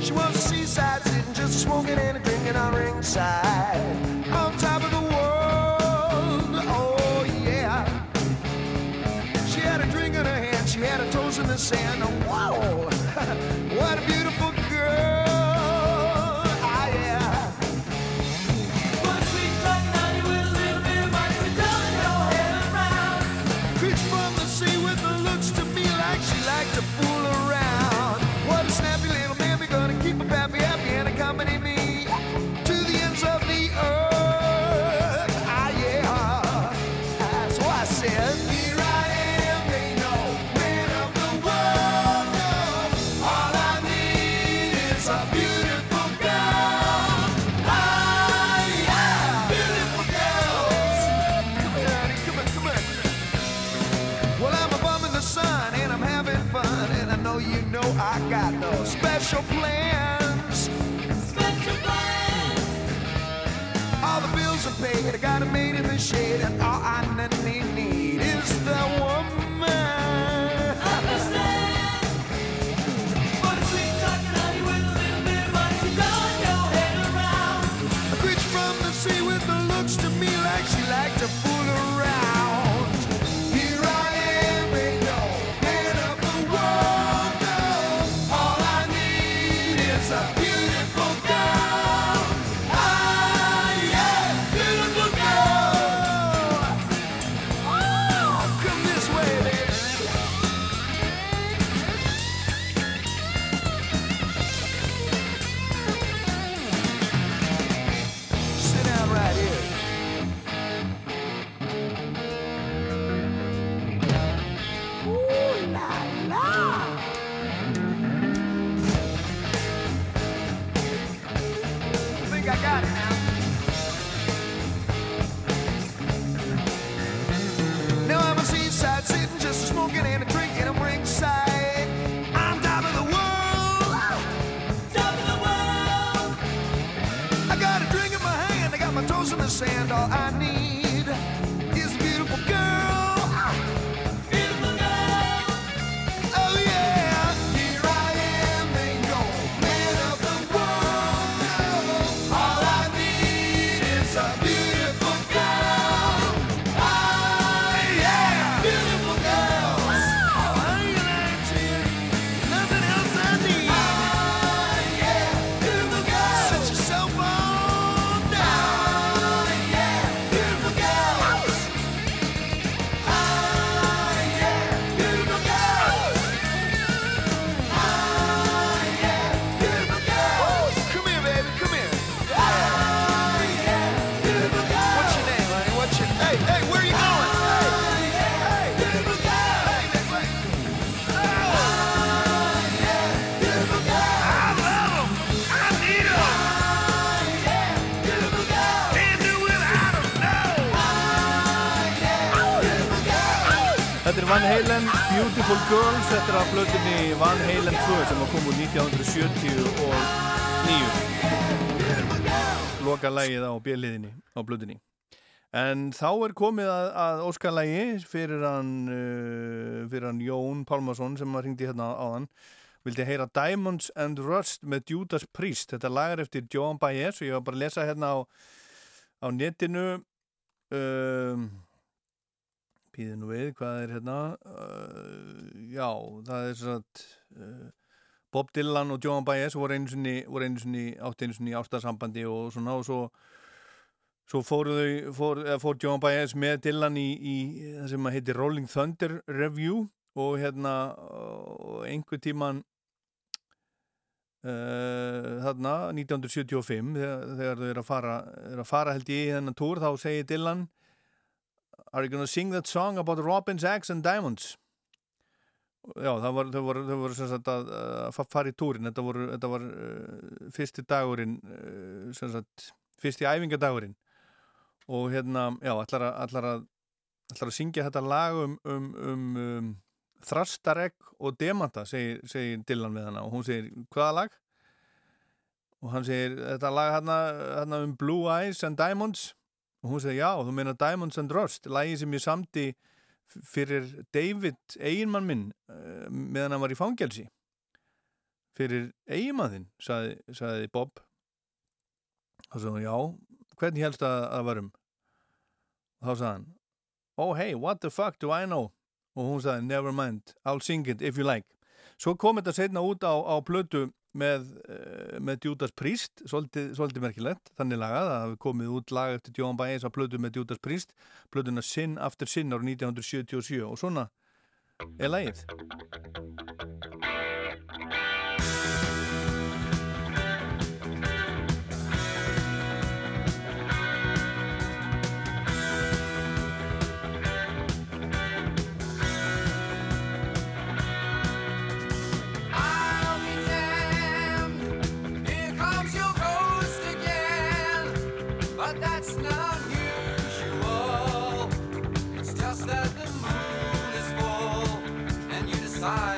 she was a seaside sitting just smoking and drinking on ringside. sand special plans. Special plans. All the bills are paid. I got a maid in the shade, and all I need. got my toes in the sand. All I need is a beautiful girl. Beautiful Girls, þetta er af blöðinni Van Halen 2 sem var komið 1979. Loka lægið á bjöliðinni á blöðinni. En þá er komið að, að Óskarlægi fyrir hann, uh, fyrir hann Jón Pálmarsson sem maður ringdi hérna áðan. Vildi heyra Diamonds and Rust með Judas Priest. Þetta lagar eftir Joan Baez og ég var bara að lesa hérna á, á netinu. Um, Píðið nú við, hvað er hérna? Uh, já, það er svona uh, Bob Dylan og Joan Baez voru einu sinni, sinni átt einu sinni ástarsambandi og svona og svo Svo fóru þau, fór, fór Joan Baez með Dylan í, í það sem að heitir Rolling Thunder Review og hérna einhver tíman uh, þarna 1975 þegar, þegar þau eru að fara, eru að fara held ég í þennan túr þá segir Dylan Are you gonna sing that song about Robin's eggs and diamonds? Já, það var, þau voru, voru sem sagt að, að fara í túrin, þetta, voru, þetta var uh, fyrsti dagurinn, uh, sem sagt, fyrsti æfingadagurinn og hérna, já, ætlar að, ætlar að, ætlar að syngja þetta lag um, um, um, um þrastaregg og demanta, segir, segir Dylan við hana og hún segir, hvaða lag? Og hann segir, þetta lag hérna, hérna um Blue Eyes and Diamonds og hún segir, já, þú meina Diamonds and Rust, lagi sem ég samti fyrir David, eiginmann minn uh, meðan hann var í fangelsi. Fyrir eiginmann þinn saði Bob. Og svo, já, hvernig helst að það varum? Þá sagði hann oh hey, what the fuck do I know? Og hún sagði, never mind, I'll sing it if you like. Svo kom þetta setna út á, á plötu með, uh, með Judas Priest, svolítið, svolítið merkilegt þannig lagað, það hafi komið út lag eftir Johan Baez á plötu með Judas Priest plötuna Sin After Sin ára 1977 og svona. Er lagið and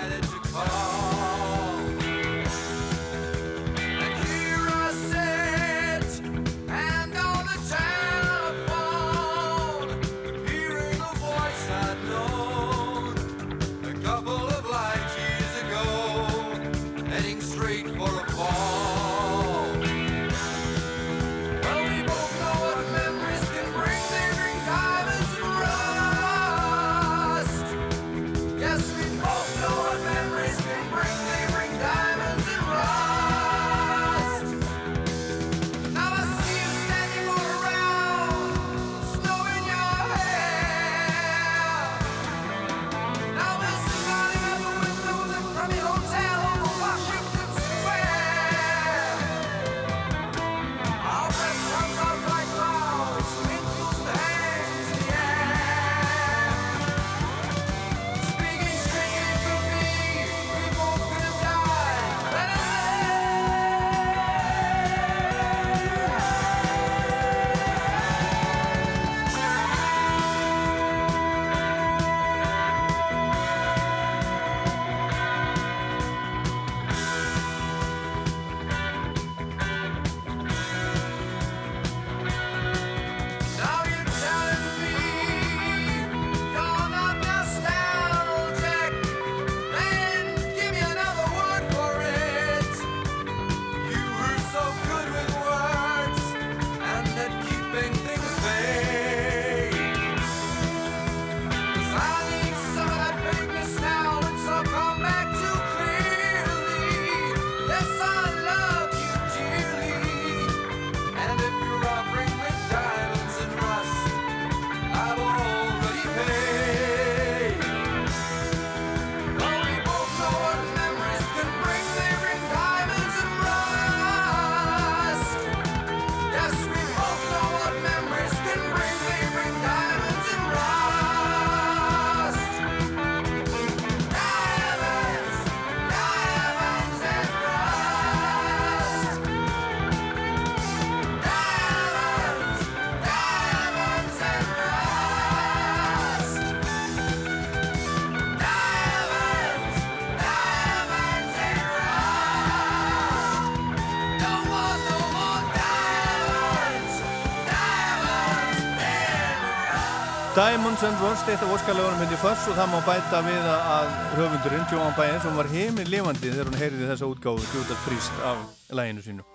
And Rust, eitt af óskalögunum hindi Fuss og það má bæta við að höfundurinn, Joan Baez, sem var heiminn lifandi þegar hún heyriði þessa útgáfu Judas Priest af læginu sínu.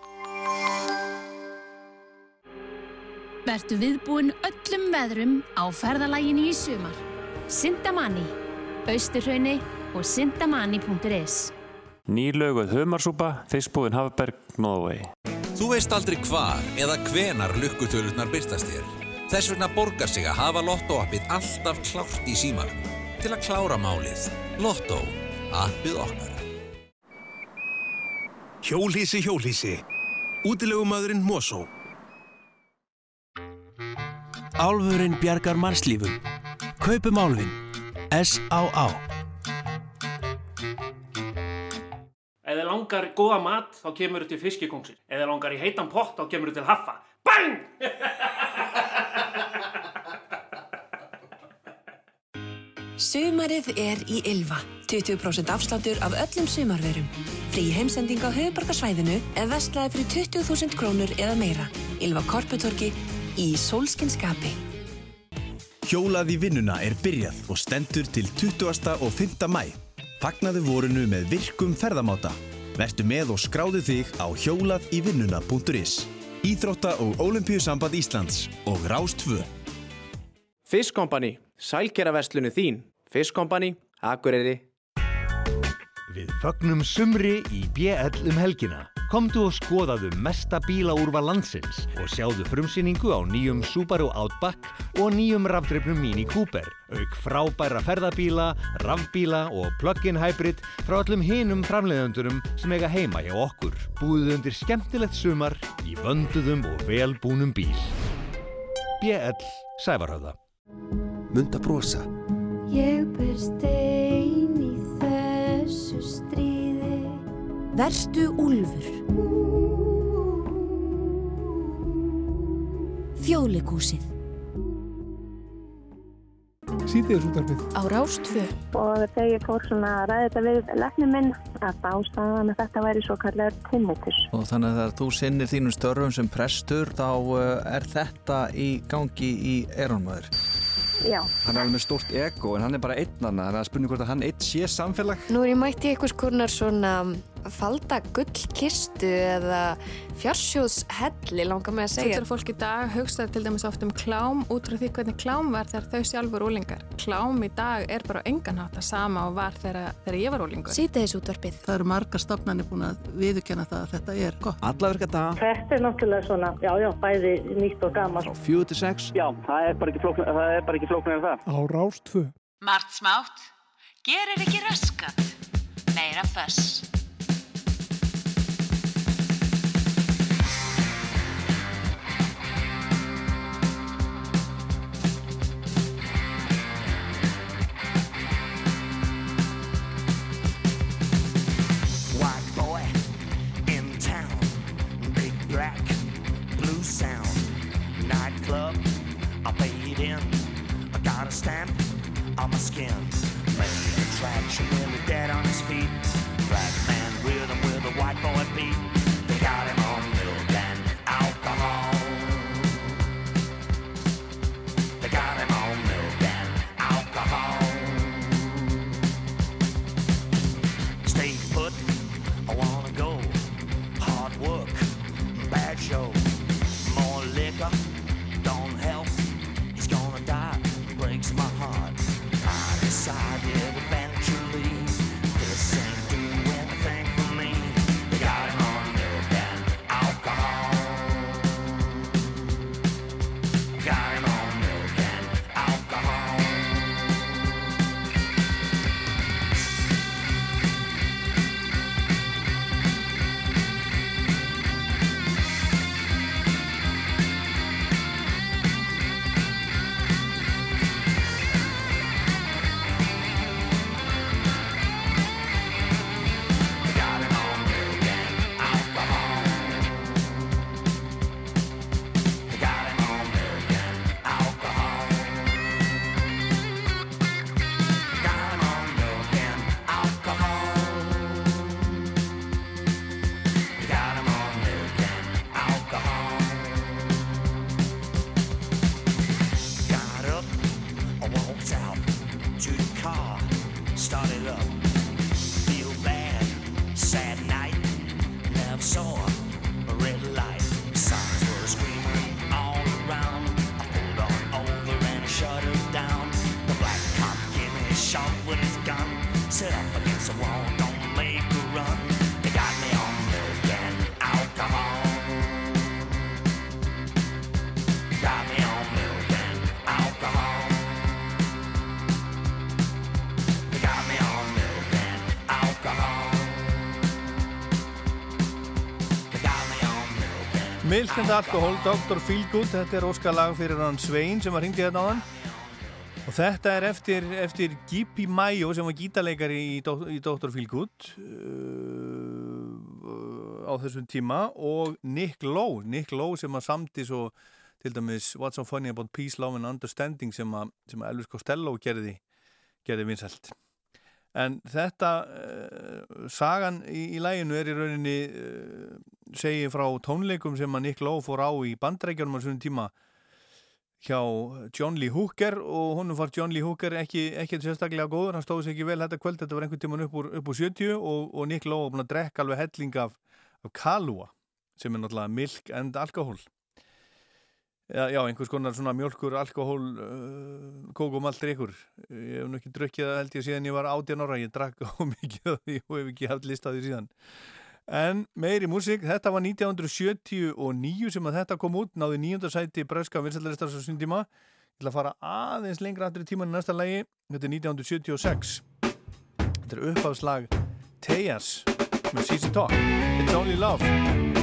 Vertu viðbúinn öllum veðrum á ferðalæginu í sumar. Sindamanni, Austurhraunni og sindamanni.is Nýlöguð humarsúpa, fiskbúðin Hafberg, Norway. Þú veist aldrei hvar eða hvenar lukkutölurnar byrtast þér. Þess vegna borgar sig að hafa Lotto-appið alltaf klárt í símanum. Til að klára málið. Lotto. Appið okkar. Hjólísi, hjólísi. Útilegumadurinn Mosó. Álfurinn bjargar mannslífum. Kaupum álfinn. S.A.A. Ef þið langar góða mat, þá kemur þú til fiskikóngsin. Ef þið langar í heitan pott, þá kemur þú til haffa. Bang! Sumarið er í Ylva. 20% afsláttur af öllum sumarverum. Frí heimsending á höfubarkasvæðinu eða vestlaði fyrir 20.000 krónur eða meira. Ylva Korputorki í sólskinskapi. Hjólað í vinnuna er byrjað og stendur til 20. og 5. mæ. Fagnaðu vorinu með virkum ferðamáta. Vertu með og skráðu þig á hjólaðívinnuna.is Íþrótta og Ólimpíusamband Íslands og Rástfö. Fiskkompani, sælgeraverslunu þín. Fiskkompani, Akureyri. Við fögnum sumri í BL um helgina. Komdu og skoðaðu mesta bílaúrva landsins og sjáðu frumsýningu á nýjum Subaru Outback og nýjum rafdreifnum Mini Cooper, auk frábæra ferðabíla, rafbíla og plug-in hybrid frá öllum hinum framleiðandurum sem eiga heima hjá okkur. Búðu undir skemmtilegt sumar í vönduðum og velbúnum bíl. BL Sævarhöða. Munda brosa. Ég ber stein í þessu stríði Vertu úlfur. Þjólikúsið. Síðdeis útarpið. Á Rástfö. Og þegar ég fór svona að ræða þetta við lefnum minn að ástæðan að þetta væri svo kallar tinnitus. Og þannig að þegar þú sinnir þínum störfum sem prestur þá uh, er þetta í gangi í erónmaður. Já. Hann er alveg með stórt ego en hann er bara einn annað þannig að spurning hvort að hann eitt sé samfélag Nú er ég mætti einhvers konar svona falda gullkistu eða fjársjóðshelli langar með að segja. Þetta fólk í dag hugsa til dæmis oft um klám út frá því hvernig klám var þegar þau sjálfur úlingar. Klám í dag er bara enganhátt að sama og var þegar, þegar ég var úlingur. Sýteðis útvarpið. Það eru marga stofnarnir búin að viðurkenna það að þetta er gott. Alla virka dag Þetta er náttúrulega svona, já, já, bæði nýtt og gaman. Frá fjögur til sex Já, það er bara ekki flóknar, það er Milk and Alcohol, Dr. Feelgood, þetta er óskalag fyrir hann Svein sem var hringdi hérna á hann og þetta er eftir, eftir Gipi Mayo sem var gítarleikari í, í Dr. Feelgood uh, á þessum tíma og Nick Lowe, Nick Lowe sem að samti svo til dæmis What's so funny about peace, love and understanding sem að Elvis Costello gerði, gerði vinsælt en þetta uh, sagan í, í læginu er í rauninni uh, segi frá tónleikum sem að Nick Lowe fór á í bandrækjunum á svona tíma hjá John Lee Hooker og honum var John Lee Hooker ekki, ekki sérstaklega góður, hann stóði sér ekki vel þetta kvöld, þetta var einhvern tíman upp úr, upp úr 70 og, og Nick Lowe var búin að drekka alveg helling af, af Kalua sem er náttúrulega milk and alkohol Já, já, einhvers konar svona mjölkur, alkohól, uh, kókumalt drikkur. Ég hef nú ekki drukkið það held ég síðan ég var 18 ára. Ég drakk á mikið af því og hef ekki haft list á því síðan. En meiri músík, þetta var 1979 sem að þetta kom út, náði nýjönda sæti bröska vinsætlaristar svo sín tíma. Ég ætla að fara aðeins lengra tíman í næsta lagi. Þetta er 1976. Þetta er uppafslag Tejas með CC Talk. It's Only Love.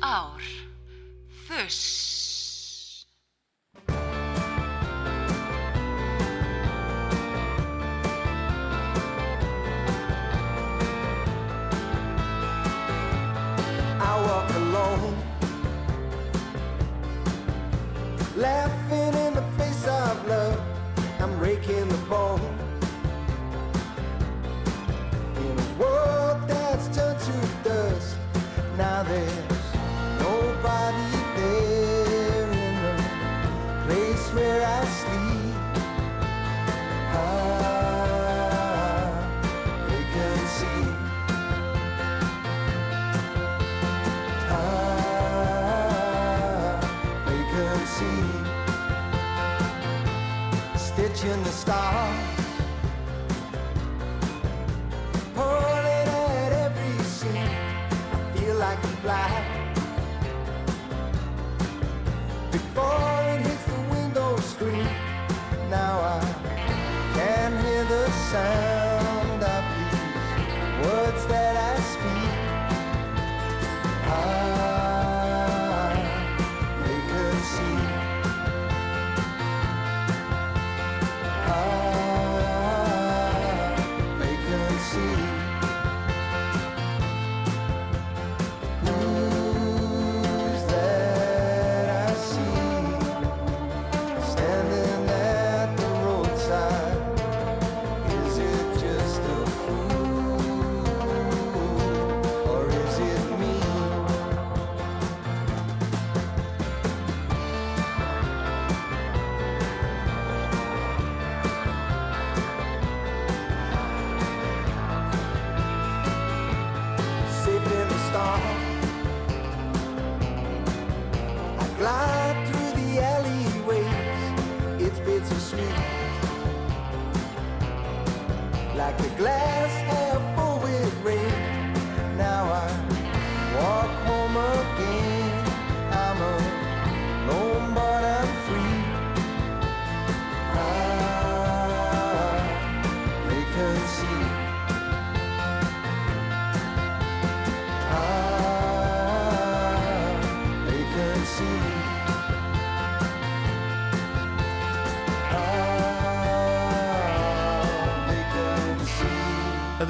throughout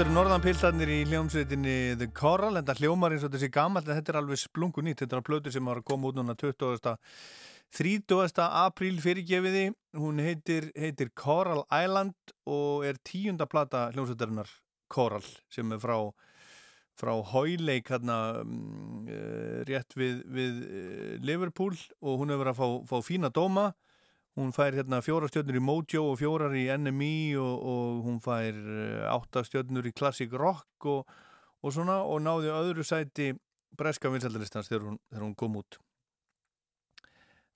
Þetta eru norðanpiltarnir í hljómsveitinni The Coral, þetta hljómar eins og þessi gamalt en þetta er alveg splungu nýtt, þetta er að plötu sem var að koma út núna 20. 30. apríl fyrirgefiði, hún heitir, heitir Coral Island og er tíunda plata hljómsveitarinnar Coral sem er frá frá Hoyleik hérna uh, rétt við, við uh, Liverpool og hún hefur verið að fá, fá fína dóma hún fær hérna fjóra stjörnur í Mojo og fjórar í NME og, og hún fær uh, átta stjörnur í Classic Rock og, og svona og náði öðru sæti breska vinsældalistans þegar þegar hún kom út.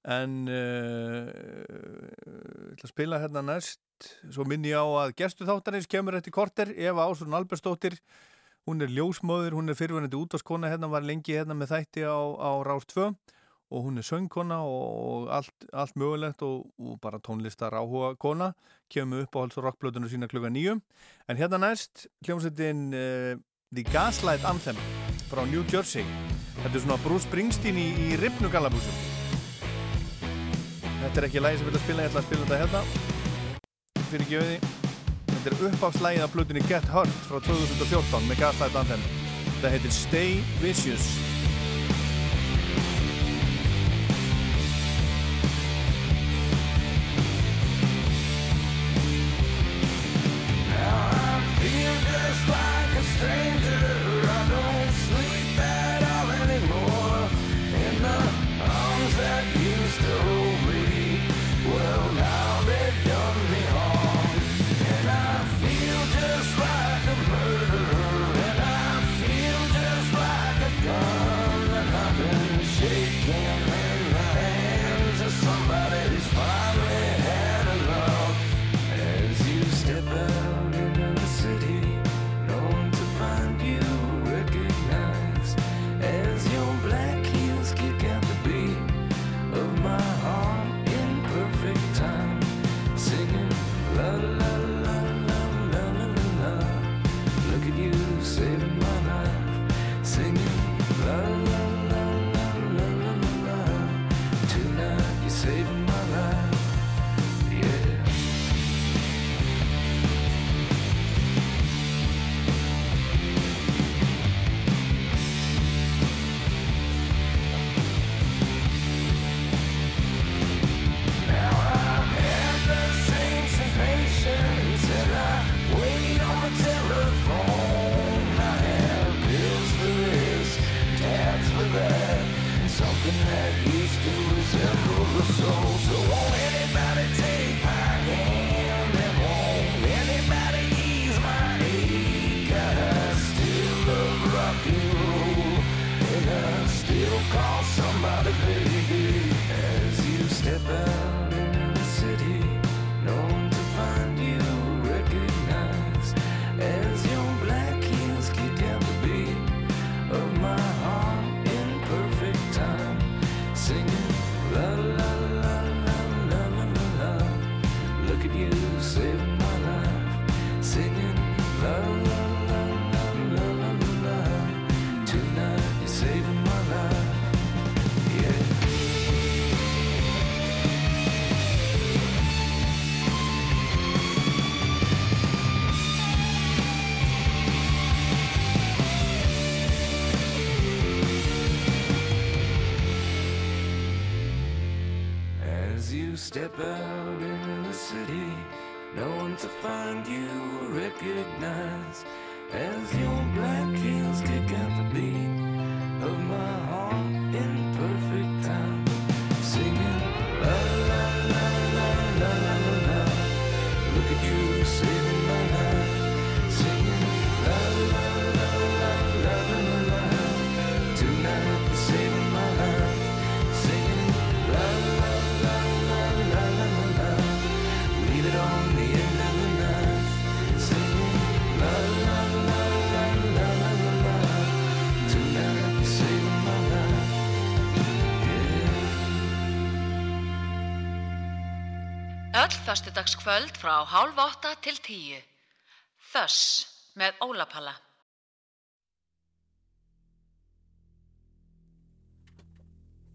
En uh, ég ætla að spila hérna næst. Svo minni ég á að gestu þáttarins kemur eftir korter. Eva Ásson Albersdóttir hún er ljósmóður, hún er fyrirvænandi útvarskona hérna var lengi hérna með þætti á, á Rás 2 og hún er söngkona og allt, allt mögulegt og, og bara tónlistar áhuga kona kemur upp á hals og rockblöðunum sína klukka nýju en hérna næst hljómsveitin uh, The Gaslight Anthem frá New Jersey. Þetta er svona Bruce Springsteen í, í ripnu galabúsum þetta er ekki lægi sem ég vil að spila ég ætla að spila þetta hérna. Fyrir gjöði þetta er uppáfslægið af blöðunni Get Hurt frá 2014 með Gaslight Anthem. Þetta heitir Stay Vicious As you step out into the city, no one to find you or recognize. As your black heels kick out the beat of my heart in perfect time, föstudagskvöld frá hálf átta til tíu. Þöss með Ólapalla.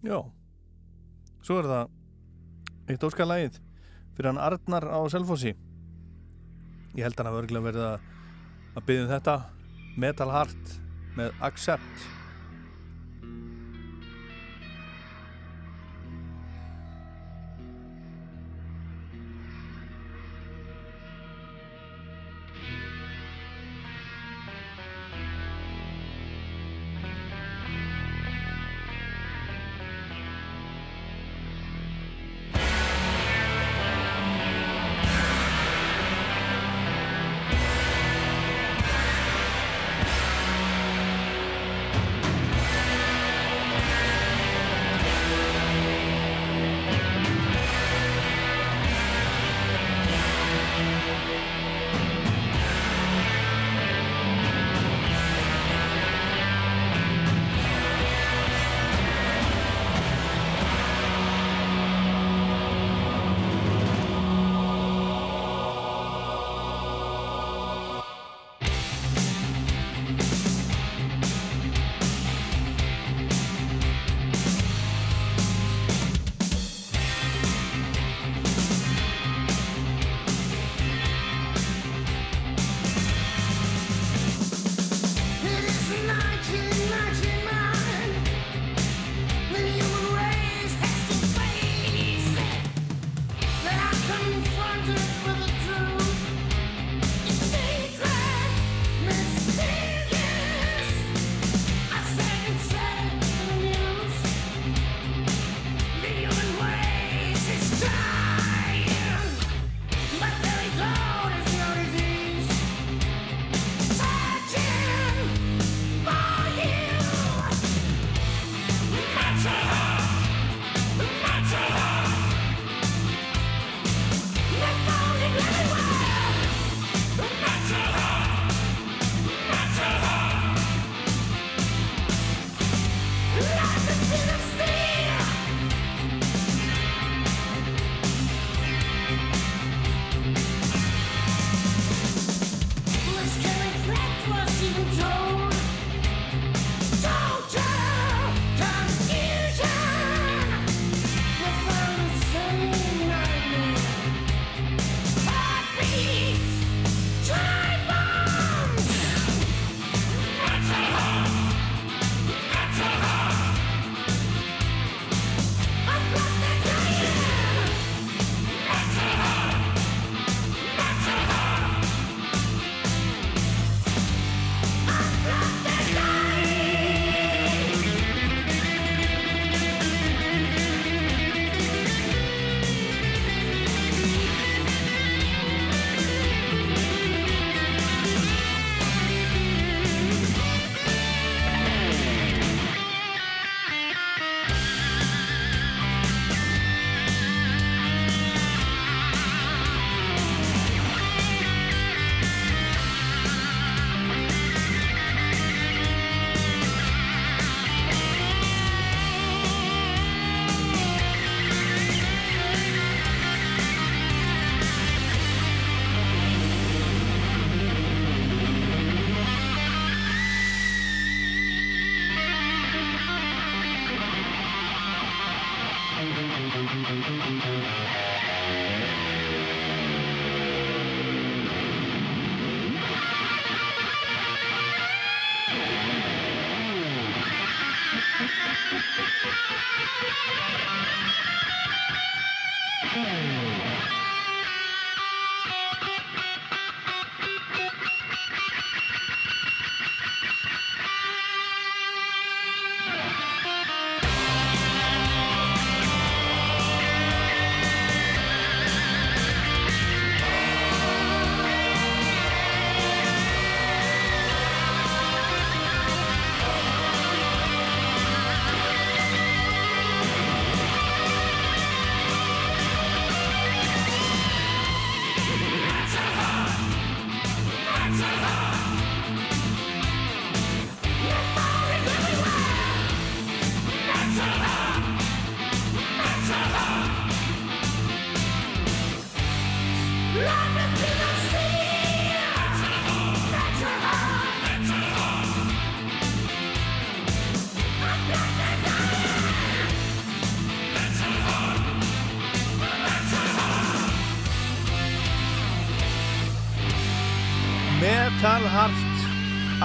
Já, svo er það eitt óskalagið fyrir hann Arnar á Selfossi. Ég held hann að örgulega verið að, byggja um þetta Metal Heart með Accept.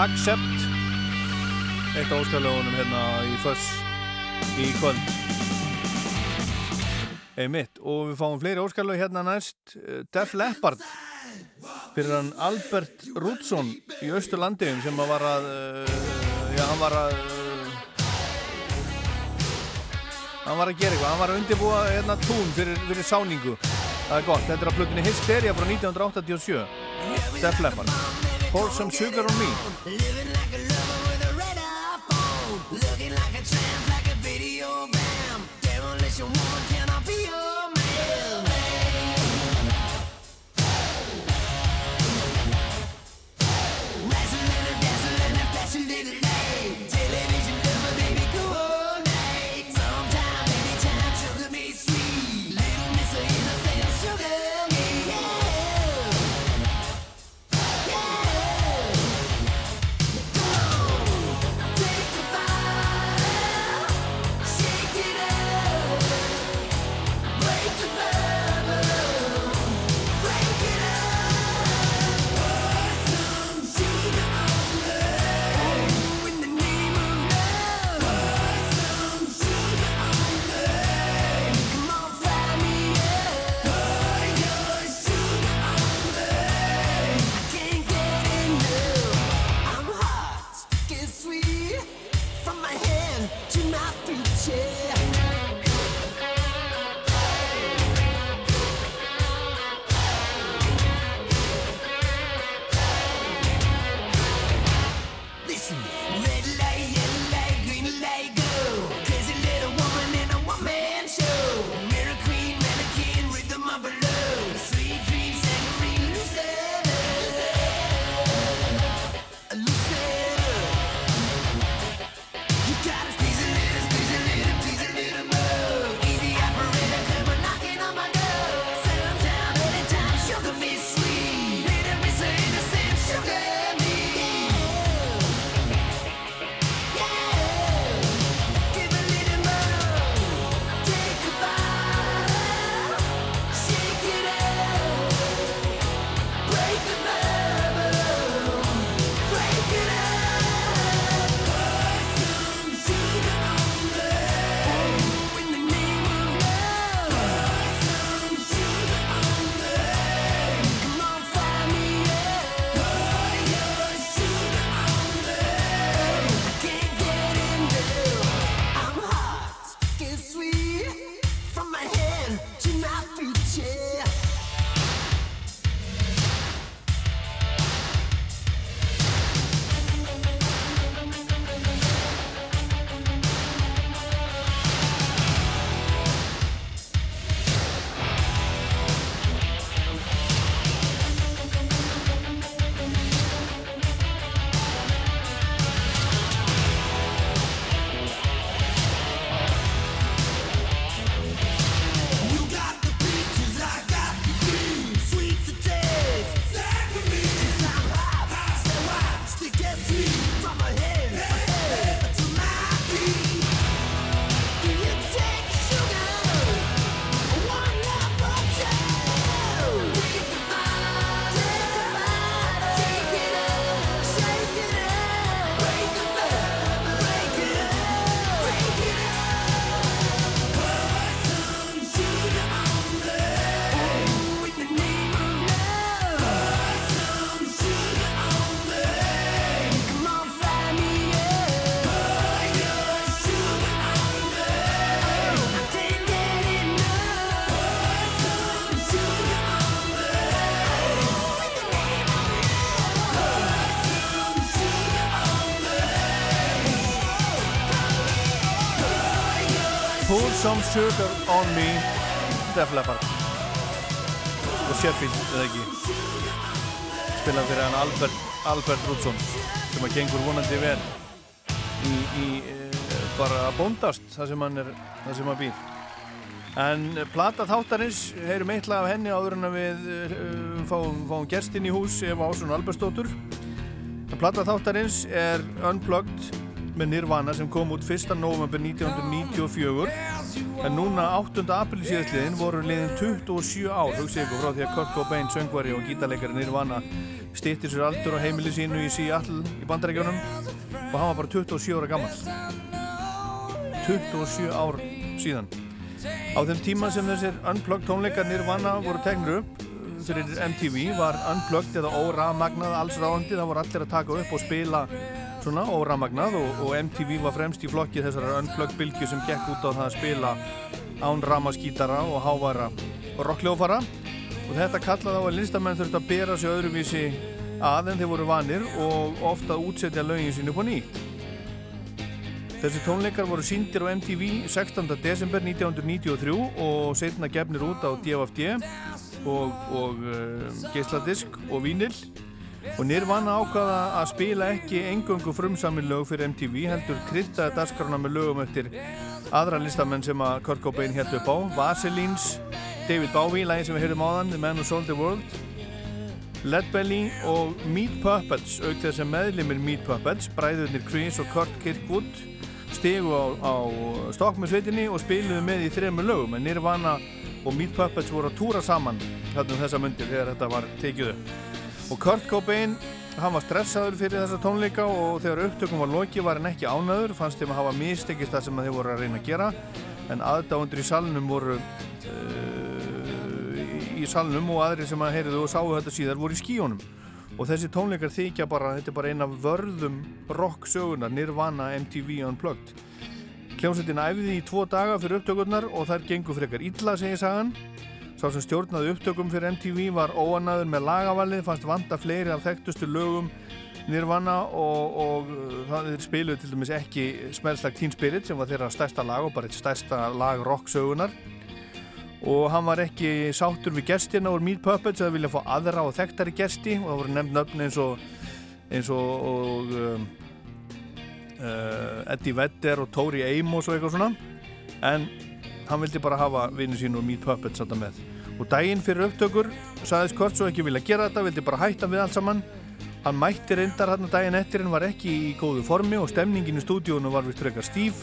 Accept. Eitt af óskalögunum hérna í Föss í kvöld. Einmitt og við fáum fleiri óskalög hérna næst. Eh, Def Leppard fyrir hann Albert Rútsson í Östurlandiðum sem að var að uh, já, hann var að uh, hann var að gera eitthvað, hann var að undirbúa hérna tún fyrir, fyrir sáningu. Það er gott, þetta er á plötunni Hysteria frá 1987 Def Leppard Pour some sugar on me sugar on me. Def Leppard og Sheffield, eða ekki. Spilað fyrir hann Albert, Albert Rúdsson sem að gengur vonandi vel í, í e, bara að bóndast það sem hann er, það sem hann býr. En plata þáttarins heyrum eitthvað af henni áður en að við uh, fáum, fáum gerstinn í hús Eva Ásson Albersdóttur en plata þáttarins er Unplugged með Nirvana sem kom út 1. november 1994 en núna 8. april síðastliðin voru liðin 27 ár hugsa ykkur frá því að Kurt Cobain, söngvari og gítarleikari Nirvana stýttir sér aldur á heimili sínu í Seattle í bandarækjónum og hann var bara 27 ára gammal 27 ár síðan. Á þeim tíma sem þessir Unplugged tónleikar Nirvana voru tegnur upp fyrir MTV var Unplugged eða óramagnað alls ráðandi, það voru allir að taka upp og spila svona óramagnað og, og MTV var fremst í flokki þessar Unplugged bylgu sem gekk út á það að spila án ramaskítara og hávara og rockljófara og þetta kallaði á að listamenn þurfti að bera sig öðruvísi að en þeir voru vanir og ofta útsetja lögin sín upp á nýtt Þessi tónleikar voru síndir á MTV 16. desember 1993 og setna gefnir út á DFD og, og uh, geisladisk og vínil og Nirvana ákvaða að spila ekki engöngu frumsami lög fyrir MTV heldur kryttaði dasgrana með lögum eftir aðra listamenn sem að Kurt Cobain held upp á. Vaselines, David Bowie lægi sem við höfum áðan, The Man Who Sold the World. Leadbelly og Meat Puppets auk þess að meðlimir Meat Puppets bræðurnir Chris og Kurt Kirkwood stegu á, á Stockmann-sveitinni og spiluðu með í þrejum lögum. En Nirvana og Meat Puppets voru að túra saman þarna um þessa myndir þegar þetta var tekið upp og Kurt Cobain hann var stressaður fyrir þessa tónleika og þegar upptökum var loki var hann ekki ánæður fannst þeim að hafa mistekist það sem þeir voru að reyna að gera. En aðdáendur í salnum voru uh, í salnum og aðri sem að heyriðu og sáu þetta síðar voru í skíunum og þessi tónleikar þykja bara, þetta er bara eina vörðum rock sögunar, Nirvana MTV Unplugged. Hljómsveitin æfiði í tvo daga fyrir upptökurnar og þær gengur frekar illa, segir sagan Sá sem stjórnaði upptökum fyrir MTV var óanaður með lagavalið, fannst vanda fleiri af þekktustu lögum Nirvana og, og uh, það spiluði til dæmis ekki Smells Like Teen Spirit sem var þeirra stærsta lag og bara eitt stærsta lag rocksögunar og hann var ekki sáttur við gestina úr Meat Puppets að vilja fá aðra og þekktari gesti. Og það voru nefnd nöfn eins og eins og, og um, uh, Eddie Vedder og Tori Amos og eitthvað svona. En hann vildi bara hafa vinnu sín úr Meat Puppets þetta með og daginn fyrir upptökur saðist Kurt svo ekki vilja gera þetta vildi bara hætta við allt saman. Hann mætti reyndar hann daginn eftir en var ekki í góðu formi og stemningin í stúdíónu var vist frekar stíf.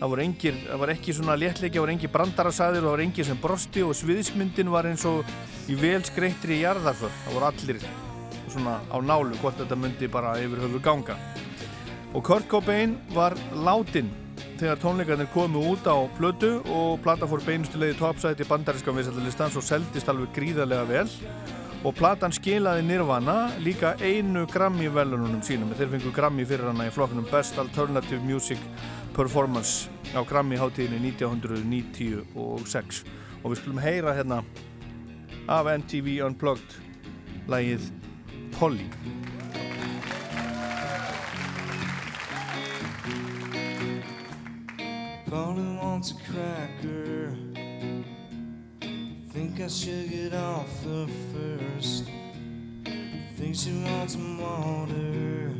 Það voru engir, það var ekki svona léttleiki það voru engir brandarasaðir, það voru engir sem brosti og sviðismyndin var eins og í vel skreittri í jarðarför, það voru allir svona á nálu hvort þetta myndi bara yfir höfu ganga. Og Kurt Cobain var látin þegar tónleikarnir komu út á plötu og plata fór beinustulegi topsæti bandaríska viðsættalistans og seldist alveg gríðarlega vel. Og platan skilaði Nirvana líka einu Grammy velununum sínum. Þeir fengu Grammy fyrir hana í flokkunum Best Alternative Music Performance á Grammy hátíðinni 1996 og við skulum heyra hérna af MTV Unplugged lægið Polly Polly wants a cracker. Think I should get off her first. Think she wants some water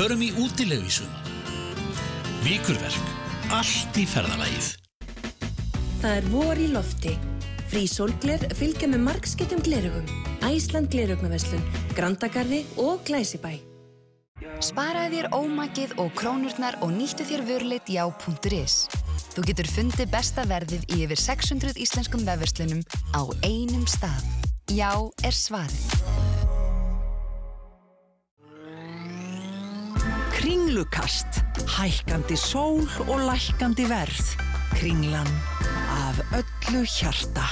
Förum í útilegu í sumar. Víkurverk. Allt í ferðalagið. Það er vor í lofti. Frí sólgler fylgja með margskiptum glerugum. Æsland glerugnaverslun, Grandagarði og Glæsibæ. Sparaði þér ómakið og krónurnar og nýttu þér vörleitt já.is. Þú getur fundið besta verðið í yfir 600 íslenskum vefverslunum á einum stað. Já er svarið. Kringlukast. Hækkandi sól og lækkandi verð. Kringlan af öllu hjarta.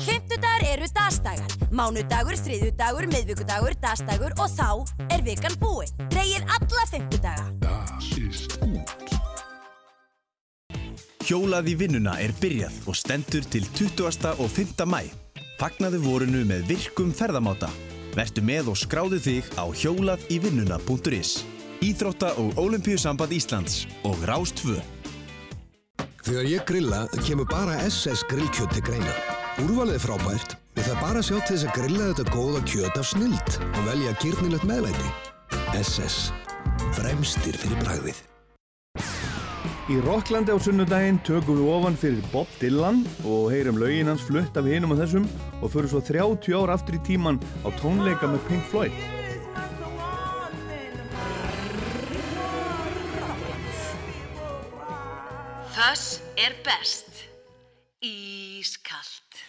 Fymtudagar eru dagsdagar. Mánudagur, þriðjudagur, miðvíkudagur, dagsdagur og þá er vikan búinn. Dreyið alla fymtudaga. Hjólað í vinnuna er byrjað og stendur til 20. og 5. mæ. Fagnaðu vorunu með virkum ferðamáta. Vertu með og skráðu þig á hjólaðívinnuna.is Íþrótta og Ólimpíusamband Íslands og Rástfö. Þegar ég grilla kemur bara SS grillkjöt til greina. Úrvalið frábært. Ég þarf bara sjá til þess að grilla þetta góða kjöt af snild og velja gyrnilegt meðlæti. SS. Fremstir fyrir bragðið. Í Rocklandi á sunnudaginn tökum við ofan fyrir Bob Dylan og heyrum lögin hans flutt af hinum og þessum og fyrir svo 30 ár aftur í tíman á tónleika með Pink Floyd. Þess er best. Ískalt.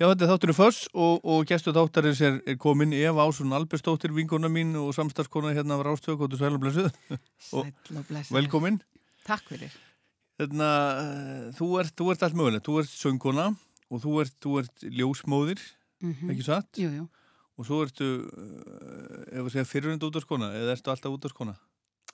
Já, þetta er þátturinn Föss og, og gestu þáttarins er, er komin Eva Ásson Albersdóttir, vinkona mín og samstarfskona hérna af Rástöku, góttu sæl og blessuð. Sæll og blessaður. Velkomin. Takk fyrir. Hérna, eh, þú ert, þú ert allt mögulegt, þú ert söngkona og þú ert, þú ert ljósmóðir, Mhm. ekki satt? Jú, jú. Og svo ertu, uh, ef að segja, fyrirund útvarskona eða ertu alltaf útvarskona?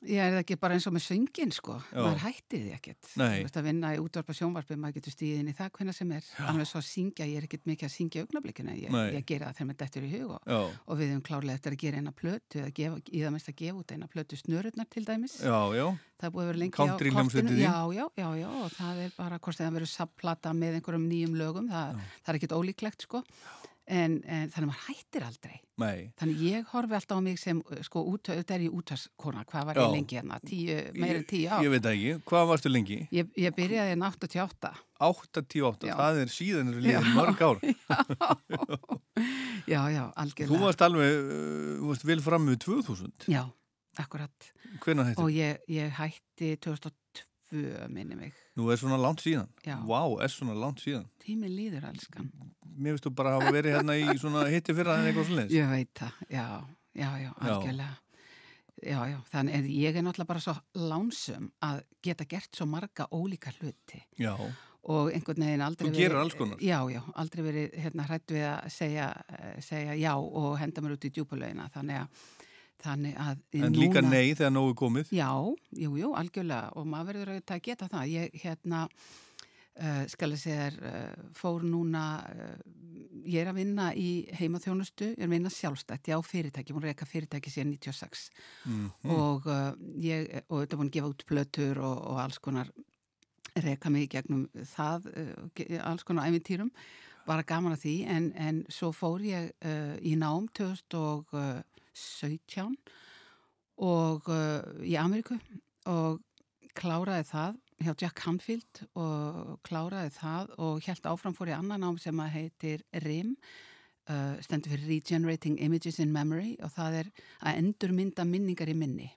Ég er ekki bara eins og með söngin sko, Já. maður hætti því ekkert. Nei. Þú veist að vinna í útvarpa sjónvarpi, maður getur stíðið inn í það hvenna sem er. Svo að syngja, ég er ekkert mikið að syngja augnablikina, ég, ég gera það þegar maður dettur í hug og, Já. og við höfum klárlega eftir að gera eina plötu, eða gefa, í það mest að gefa út eina plötu snörurnar til dæmis. Já, já. Það búið að vera lengi Country kortinu. þín. Já, já, já, já, og það er bara hvort það verður sapplata með einhverjum nýjum lögum, það, það er ekkert ólíklegt sko. En, en þannig að maður hættir aldrei. Nei. Þannig ég horfi alltaf á mig sem, sko, út, auðvitað er ég útarskona, hvað var Já. ég lengi hérna? Tíu, meir en tíu ár. Ég veit ekki. Hvað varstu lengi? Ég, ég byrjaði en 88. 88, Já. það er síðan er Já. mörg ár. Já, já, algjörlega. Þú varst alveg, uh, þú varst vel fram með 2000. Já, akkurat. Hvenær hættir? Og ég, ég hætti 2002, minni mig. Nú er svona langt síðan. Vá, er svona langt síðan. Tími líður, elskan. Mér finnst þú bara hafa verið hérna í svona hitti fyrra en eitthvað svona Ég veit það, já, já, já, algjörlega. Já, já, þannig að ég er náttúrulega bara svo lánsum að geta gert svo marga ólíka hluti. Já. og einhvern veginn aldrei Þú gerir alls konar. Já, já, aldrei verið hérna hrætt við að segja, eh, segja já og henda mér út í að, þannig að En líka nei þegar nógu komið. Já, jú, jú, algjörlega og maður verður að geta það. Ég, hérna, uh, skal ég segja þér, uh, fór núna, uh, ég er að vinna í heimaþjónustu, ég er að vinna sjálfstætt, já, fyrirtæki, múin reyka fyrirtæki síðan 96 Mhm. og uh, ég, og þetta búin að gefa út plötur og, og alls konar reyka mig í gegnum það, alls konar æfintýrum, bara gaman að því, en, en svo fór ég í nám 2017 og uh, í Ameríku og kláraði það hjá Jack Hanfield og kláraði það og helt áfram fór í annan nám sem að heitir RIM uh, stendur fyrir Regenerating Images in Memory og það er að endurmynda minningar í minni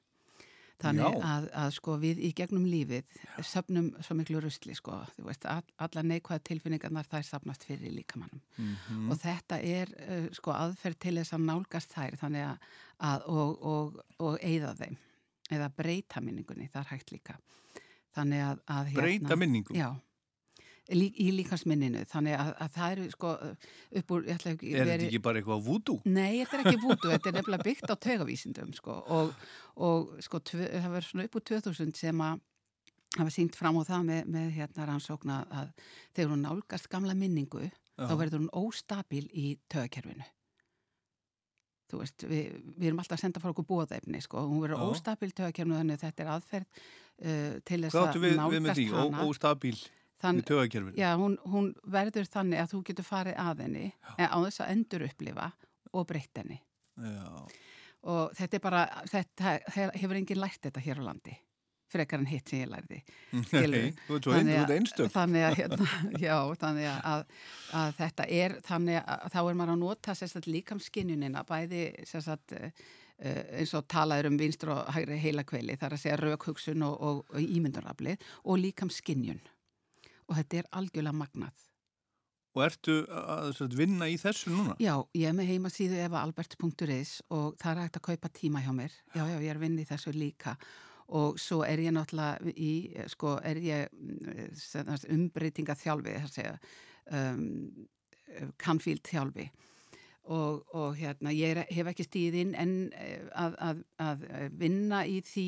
þannig Já. að, að sko við í gegnum lífið söfnum svo miklu rusli sko þú veist, all, alla neikvæða tilfinningarnar þær safnast fyrir líkamannum Mhm. og þetta er uh, sko aðferð til þess að nálgast þær þannig að, að og, og, og eigða þeim eða breyta minningunni, það er hægt líka þannig að, að hérna- Breyta minningu? Já, Lí, í líkansminninu þannig að, að það eru sko upp úr, ekki Er þetta ekki bara eitthvað vúdú? Nei, þetta er ekki vútu, þetta er nefnilega byggt á taugavísindum sko og, og sko tvö, það verður svona upp úr 2000 sem að hafa sínt fram á það með, með hérna rannsókna að þegar hún nálgast gamla minningu Já. þá verður hún óstabil í taugakerfinu. Þú veist, við, við erum alltaf að senda frá okkur bóðefni sko, hún verður óstabil í taugakerfinu þannig að þetta er aðferð uh, til þess Hvað að áttu við, með nálgast því? Ó, hana. óstabíl Þann- í tögakerfinu? Já, hún, hún verður þannig að þú getur farið að henni en á þess að endur upplifa og breytt henni. Já. Og þetta er bara, þetta hefur enginn lært þetta hér á landi frekar en hitt sem ég lærði. Nei, þú ert svo ein- Þannig að- einstök. Þannig að, hérna, já, þannig að, að þetta er, þannig að þá er maður að nota sérstaklega líkamskinjunina, bæði sérstaklega eins og talaður um vinstur og hægri heilakveili, þar að segja raukhugsun og, og, og ímyndunraflið og líkamskinjun. Og þetta er algjörlega magnað. Og ertu að sagt, vinna í þessu núna? Já, ég er með heimasíðu evaalbert.is og það er hægt að kaupa tíma hjá mér. Já, já, ég er að vinna í þessu líka og svo er ég náttúrulega í, sko, er ég umbreytinga þjálfi, þar að segja, um, kannfíld þjálfi og, og hérna, ég er, hef ekki stíð inn en eh, að, að, að vinna í því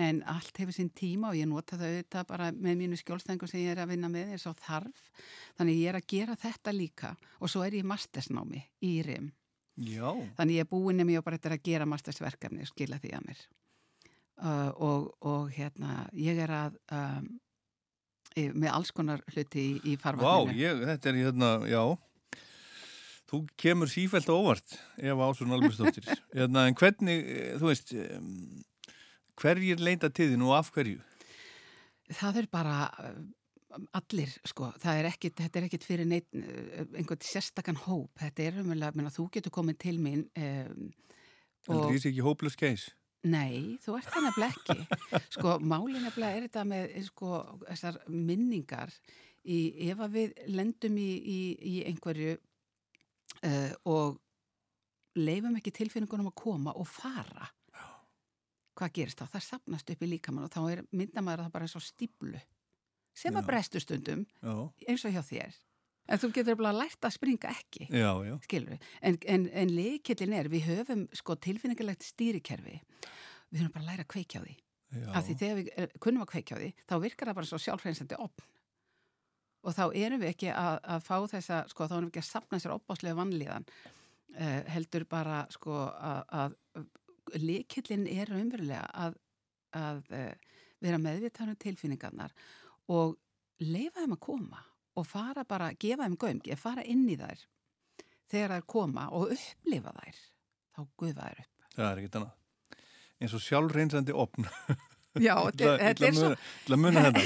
en allt hefur sinn tíma og ég nota það auðvitað bara með mínu skjólstængum sem ég er að vinna með eins og þarf. Þannig ég er að gera þetta líka og svo er ég mastersnámi í RIM. Já. Þannig ég er búin nefnir og bara þetta er að gera mastersverkefni og skila því að mér. Uh, og, og hérna, ég er að um, með alls konar hluti í, í Vá, farvatninu. ég, þetta er hérna, já. Þú kemur sífælt á óvart ef Ásson Albersdóttir. hérna, en hvernig, eh, þú veist, hverjir leita til þín og af hverju? Það er bara uh, allir, sko, það er ekkit, þetta er ekkit fyrir neitt, uh, einhvern sérstakann hóp, þetta er umverulega, þú getur komið til mín um, ég sé ekki hóplös case? Nei, þú ert það nefnilega ekki. Sko, málið nefnilega er þetta með sko, þessar minningar í, ef að við lendum í, í, í einhverju uh, og leifum ekki tilfinningunum að koma og fara. Hvað gerist þá? Það sapnast upp í líkamann og þá er myndamæður það bara eins og stíplu sem að Já. brestu stundum Já. eins og hjá þér. En þú getur bara lært að springa ekki Já, já. skilur við, en, en, en leikillin er við höfum sko tilfinningilegt stýrikerfi við höfum bara að læra að kveikja á því af því þegar við eh, kunnum að kveikja á því þá virkar það bara svo sjálfhreinsandi opn og þá erum við ekki að, að fá þessa, sko þá erum við ekki að sapna þessar opbáslega vannlíðan uh, heldur bara sko að, að leikillin er umverulega að, að uh, vera meðvitaðan um tilfinningarnar og leifa þeim að koma og fara bara, gefa þeim gömgi, fara inn í þær þegar þær koma og upplifa þær, þá gufa þær upp. Það er ekkert annað. Eins og sjálfreynsandi opn. Já, þetta er- svo- Til að muna þetta.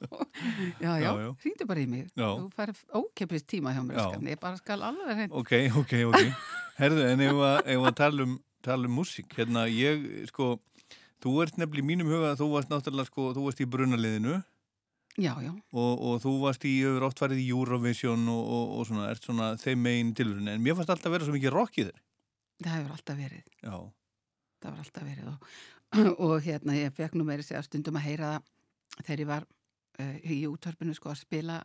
Já, já, hringdu bara í mig. Já. Þú færð ókeppist tíma hjá mér, skan. Ég bara skal alveg hreint. Ok, ok, ok. Herðu, en ef að tala um, tala um músík, hérna, ég, sko, þú ert nefnilega í mínum huga, þú varst náttúrulega, sko, þú varst í brunaliðinu Já, já. og, og þú varst í, hefur oft farið í Eurovision og, og, og svona, ert svona þeim megin tilurinn, en mér fannst alltaf vera svo mikið rock í þér. Það hefur alltaf verið. Já. Það var alltaf verið og, og hérna ég fekk nú meiri segja stundum að heyra það þegar ég var uh, í útvarpinu sko að spila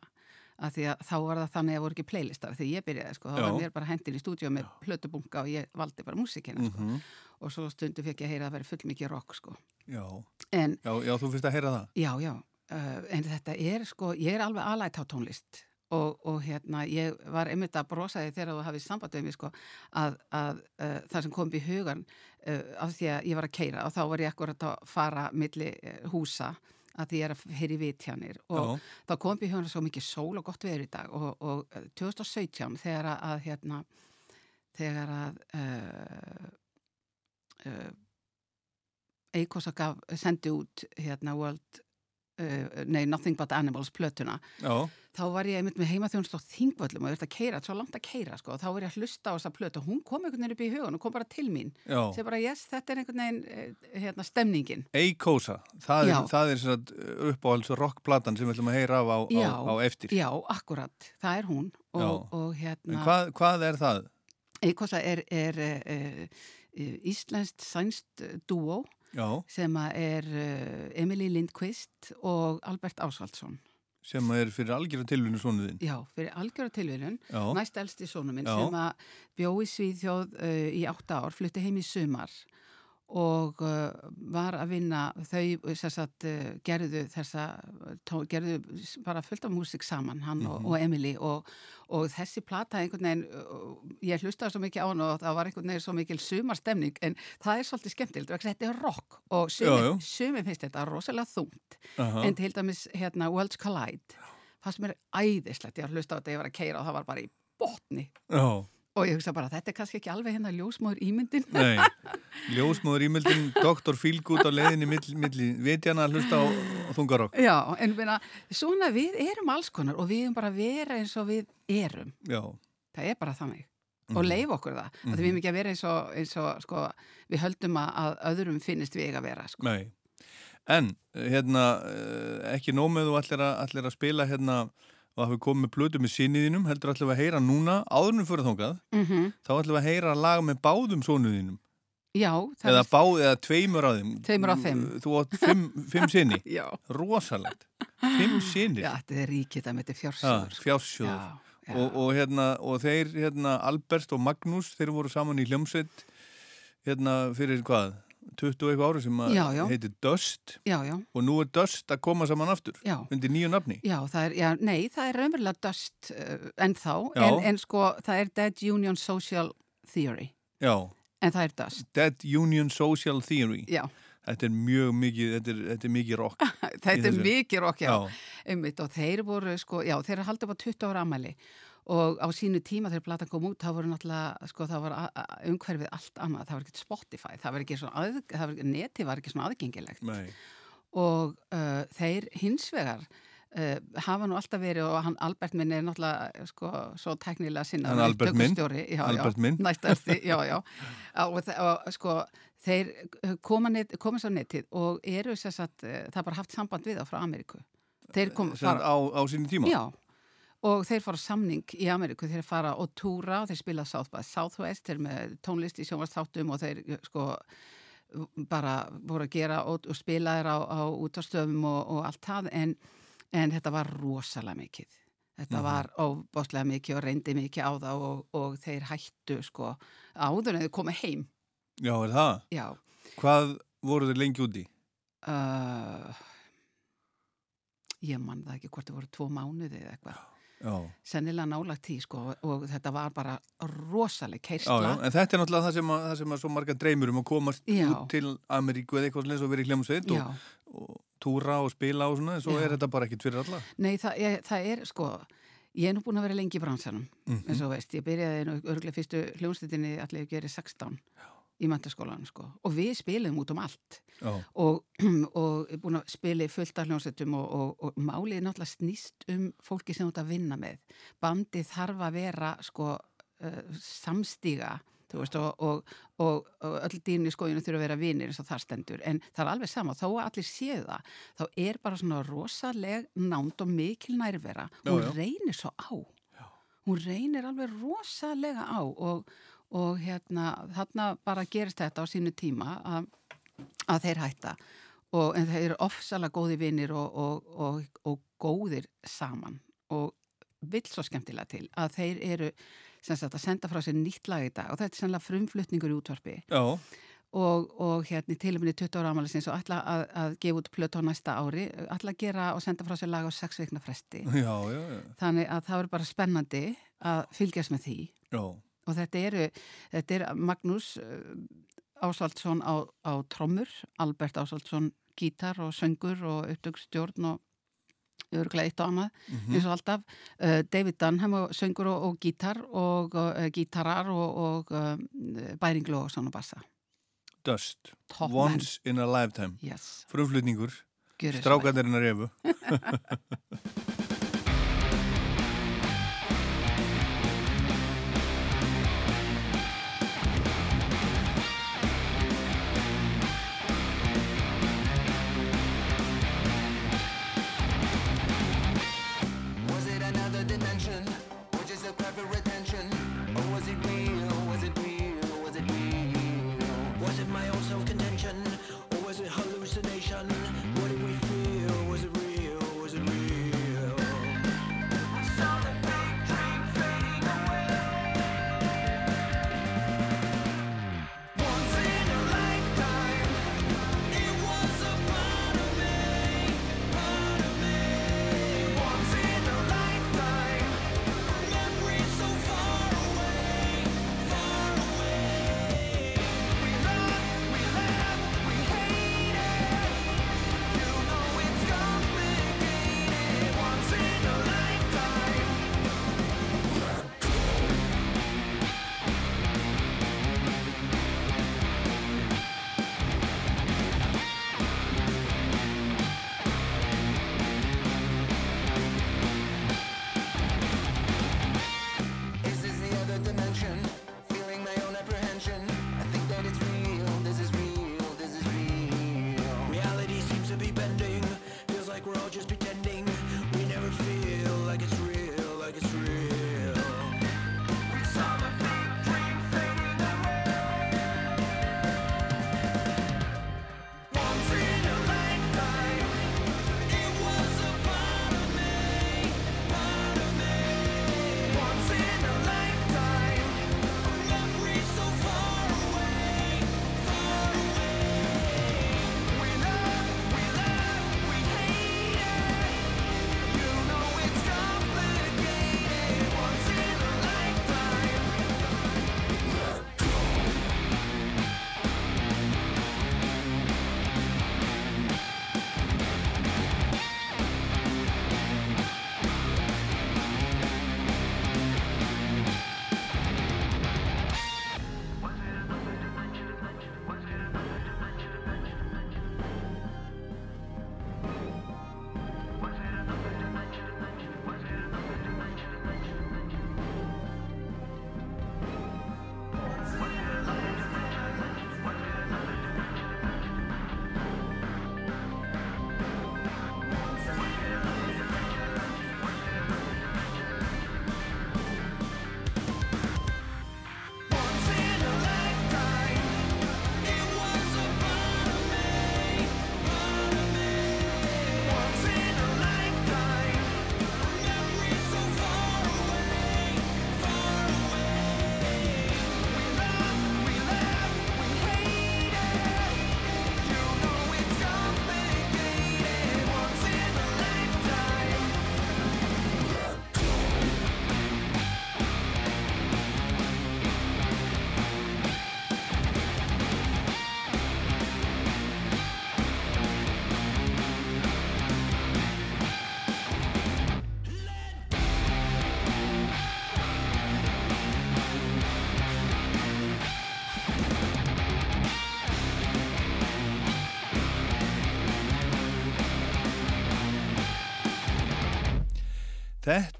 að því að þá var það þannig að voru ekki playlistar því ég byrjaði sko, þá Já. var mér bara hendin í stúdíu með plötubunga og ég valdi bara músikina sko. Mhm. og svo stundu fekk ég að heyra að væri full mikið rock sko. Já. En- já, já, þú finnst að heyra það Já, já, uh, en þetta er sko, ég er alveg alætt á tónlist og, og hérna, ég var einmitt að brosa því þegar þú hafið samband við mig sko að, að uh, það sem kom í hugan uh, af því að ég var að keira og þá var ég akkurat að fara milli uh, húsa að því ég er að heyri vitjanir og Já. þá kom upp í hugan svo mikið sól og gott veður í dag og, og uh, 2017 þegar að, hérna þegar að uh, uh, Eikosa gaf, sendi út hérna World nei, Nothing But Animals plötuna Já. þá var ég einmitt með heimaþjónust á þingvöllum og ég ert að keira, svo langt að keira sko, og þá var ég að hlusta á þessa plötu og hún kom einhvern veginn upp í hugun og kom bara til mín Já. sem bara, yes, þetta er einhvern veginn eh, hérna, stemningin Eikosa, það Já. er, það er sagt uppáhalds rockplatan sem við ætlum að heyra af á, já, á, á eftir já, akkurat, það er hún og, og hérna En hvað, hvað er það? Eikosa er, er uh, íslenskt sænst dúó Já. sem er uh, Emily Lindqvist og Albert Ásvaldsson Sem er fyrir algjörða tilvinu svonuðinn Já, fyrir algjöra tilviljun, Já. næst elsti sónu minn Já. sem að bjó í Svíðþjóð uh, í átta ár, flutti heim í sumar og uh, var að vinna, þau sagt, uh, gerðu þessa, gerðu bara fullt af músik saman, hann og, Mhm. og Emily og, og þessi plata einhvern veginn, uh, ég hlustaði svo mikið á hann og það var einhvern veginn svo mikil sumarstemning en það er svolítið að þetta er rock og sumir, sumir finnst þetta rosalega þungt Aha. en til dæmis hérna Worlds Collide fannst mér æðislegt, ég var að hlusta á þetta ég var að keira og það var bara í botni Já. Og ég hugsa bara, þetta er kannski ekki alveg hérna ljósmóður ímyndin Nei, ljósmóður ímyldin Dr. Feelgood á leiðinni milli, milli vitjana að hlusta á, á þungarokk Já, en meina, svona við erum alls konar og við erum bara að vera eins og við erum Já, það er bara þannig Mhm. og leif okkur það, mm Mhm. við erum ekki að vera eins og, eins og sko, við höldum að, öðrum finnist við eiga að vera sko. nei En, hérna, eh, ekki nómið þú allir að, allir að spila hérna og hafi komið með plötu með sinniðinum heldur allir að heyra núna, áðurnum fyrir þóngað Mhm. þá allir að heyra lag með báðum sónuðinum Já, eða báð, eða tveimur á þeim. Tveimur af fimm. Þú átt fimm, fimm sinni Já. Rosalegt. Fimm sinni Já, þetta er ríkið, það með þetta fjársjóður. Fjársjóður og, og, hérna, og þeir, hérna, Albert og Magnús þeir voru saman í hljómsveit hérna fyrir hvað 20 og eitthvað ári sem Já, já. heitir Dust Já, já. og nú er Dust að koma saman aftur undir nýju nafni Já, það er, nei, það er raunverulega dust uh, ennþá, en, en sko, það er Dead Union Social Theory, Já, en það er dust. Dead Union Social Theory Já. Þetta er mjög mikið, þetta er, þetta er mikið rock Þetta er mikið rokk, já. Já. Einmitt, og þeir voru, sko, já, þeir haldið á 20 ára amæli og á sínu tíma þegar platan kom út, þá voru náttúrulega, sko, það var umhverfið allt annað, það var ekki Spotify, það var ekki svona, að, það var, neti var ekki svona aðgengilegt. Nei. og uh, þeir hins vegar uh, hafa nú alltaf verið og hann Albert minn er náttúrulega sko, svo teknilega sinna Hann Albert minn? já, Albert já, minn? næstasti, já, og, og sko þeir koma, net, koma svo netið og eru sér satt, uh, það bara haft samband við þá frá Ameríku þeir kom á, á sínu tíma já og þeir fara samning í Ameríku þeir fara og túra og þeir spila South by Southwest þeir með tónlist í sjónvastáttum og þeir sko bara voru að gera og, og spila þeir á, á útastöfum og, og allt það en, en þetta var rosalega mikið þetta Mhm. var óbáslega mikið og reyndi mikið á það og, og þeir hættu sko áður en þeir komið heim Já, er það? Já. Hvað voru þeir lengi úti? uh, ég man það ekki hvort það voru tvo mánuði eða eitthvað. Sennilega nálagt tí sko og þetta var bara rosaleg Já, já, en þetta er náttúrulega það sem að, það sem að svo marga dreymur um að komast Já. út til Ameríku eða eitthvað eins og verið í hljómsveit Já. og, og túra og spila og svona, en svo Já. er þetta bara ekkit fyrir alla. Nei, það er, það er sko, ég er nú búin að vera lengi í bransanum, Mhm. eins og veist, ég byrjaði nú örgulega fyrstu hljómsveitinni allir ég gerði 16 í mentaskólanum sko og við spilum út um allt Já. og, og búin að spila í fullt af hljómsveitum og, og, og málið er náttúrulega snýst um fólki sem þú ert að vinna með. Bandið þarf að vera sko uh, samstíga veist og, og, og, og öll dýrni skóinu þurfa að vera vinir eins og það stendur en það er alveg sama, þó að allir séu það þá er bara svona rosaleg nánd og mikil nærvera já. reynir svo á hún reynir alveg rosalega á og, og hérna þarna bara gerist þetta á sínu tíma að, að þeir hætta. Og, en þeir eru ofsalega góði vinnir og, og, og, og góðir saman. Og vill svo skemmtilega til að þeir eru sem sagt að senda frá sér nýtt lag í dag. Og þetta er sannlega frumflutningur í útvarpi. Já, og, og hérna til og minni 20 ára ámælisins og ætla að, að gefa út plötu á næsta ári, ætla að gera og senda frá sér lag á sex veikna fresti. Já, já, já. þannig að það er bara spennandi að fylgjast með því. Já. Og þetta eru, þetta er Magnús uh, Ásvaldsson á, á trommur, Albert Ásvaldsson gítar og söngur og upptökstjórn og örglega eitt og annað Mhm. eins og alltaf. Uh, David Dunham og söngur og, og gítar og uh, gítarar og, og um, bæringlu og svona bassa. Dust, Top Once in a Lifetime. Yes. Frumflutningur. Strákandirinn að refu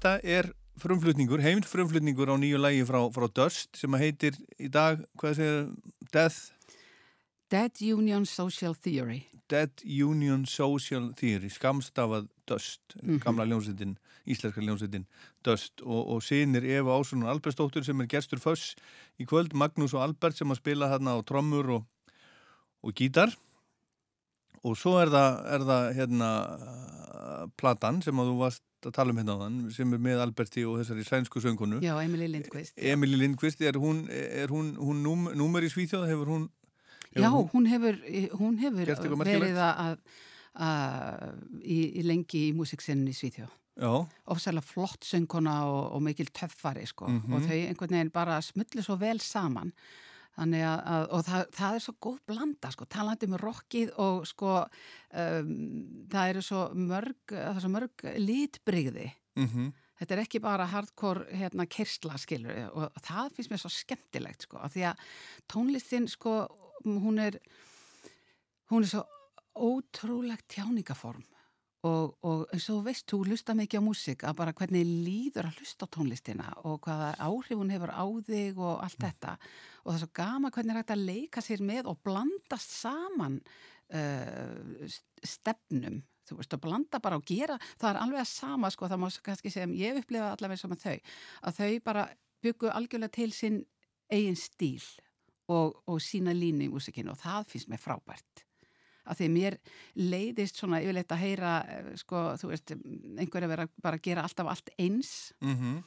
Þetta er frumflutningur, heiminn frumflutningur á nýju lægi frá, frá Dust sem heitir í dag, hvað segir, Death, Dead Union Social Theory. Dead Union Social Theory, skamstafað Dust, Mhm. gamla ljónsettin, íslenska ljónsettin Dust. Og, og sinir Eva Ásson og Albertsdóttur sem er gestur föss í kvöld, Magnús og Albert sem að spila þarna á trommur og, og gítar. Og svo er það, er það hérna platan sem að þú varst að tala um hérna á þann sem er með Alberti og þessari sænsku söngunu Já, Emily Lindqvist. Emily Lindqvist, er hún, er hún, hún núm, númer í Svíþjóð, hefur hún hefur Já, hún hefur, hún hefur verið að, að í, í lengi í músiksinni í Svíþjóð. Já. Ofsæðlega flott söngkona og, og mikil töffari sko Mhm. og þau einhvern veginn bara smullu svo vel saman. Að, að og það, það er svo góð blanda sko, talandi um rockið og sko um, það eru svo mörg, það er svo mörg litbrigði. Mhm. Þetta er ekki bara hardcore hérna kersla skilur og það finnst mér svo skemmtilegt sko af því að tónlistin sko hún er hún er svo ótrúlegt tjáningaform og, og eins og veist, þú hlusta mikið á músík að bara hvernig líður að hlusta á tónlistina og hvaða áhrif hún hefur á þig og allt þetta. Og það er svo gama hvernig er hægt að leika sér með og blandast saman uh, stefnum. Þú veist, að blanda bara og gera það er alveg að sama, sko, það má kannski segja ég upplifa allavega sem að þau að þau bara byggu algjörlega til sinn eigin stíl og, og sína línu í músikinu og það finnst mér frábært að því mér leiðist svona yfirleitt að heyra eh, sko, þú veist, einhverja vera bara að gera alltaf allt eins. Mhm.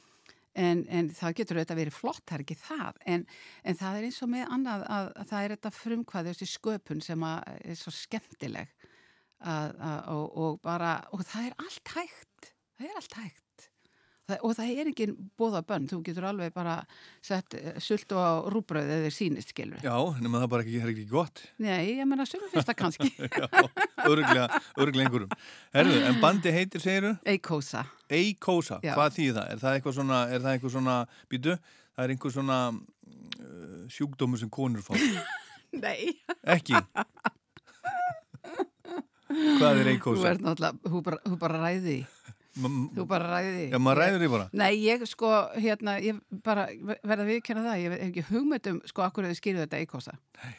en, en það getur auðvitað verið flott, það er ekki það. En, en það er eins og með annað að, að það er þetta frumkvæði, þessi sköpun sem að er svo skemmtileg að, að, og, og bara og það er allt hægt. Það er allt hægt og það er engin bóða bönn, þú getur alveg bara sett eh, sultu á rúbröð eða sínist skilur Já, nema það bara ekki, er ekki gott Nei, ég menna sumum finnst það kannski Já, örglega, örglega einhverjum Herðu, en bandi heitir, segiru? Eikosa, Já. hvað þýð það? Er það eitthvað svona, er það eitthvað svona, býtu, það er einhver svona uh, sjúkdómur sem konur fá Nei Ekki? Hvað er Þú Eikosa? ert náttúrulega, þú bara, þú bara ræði því. Þú bara ræði því. Já, maður ræður því bara. Nei, ég sko, hérna, ég bara verða að viðkynna það, ég hef ekki hugmynd um sko akkur þau skýrðu þetta eikosa. Nei.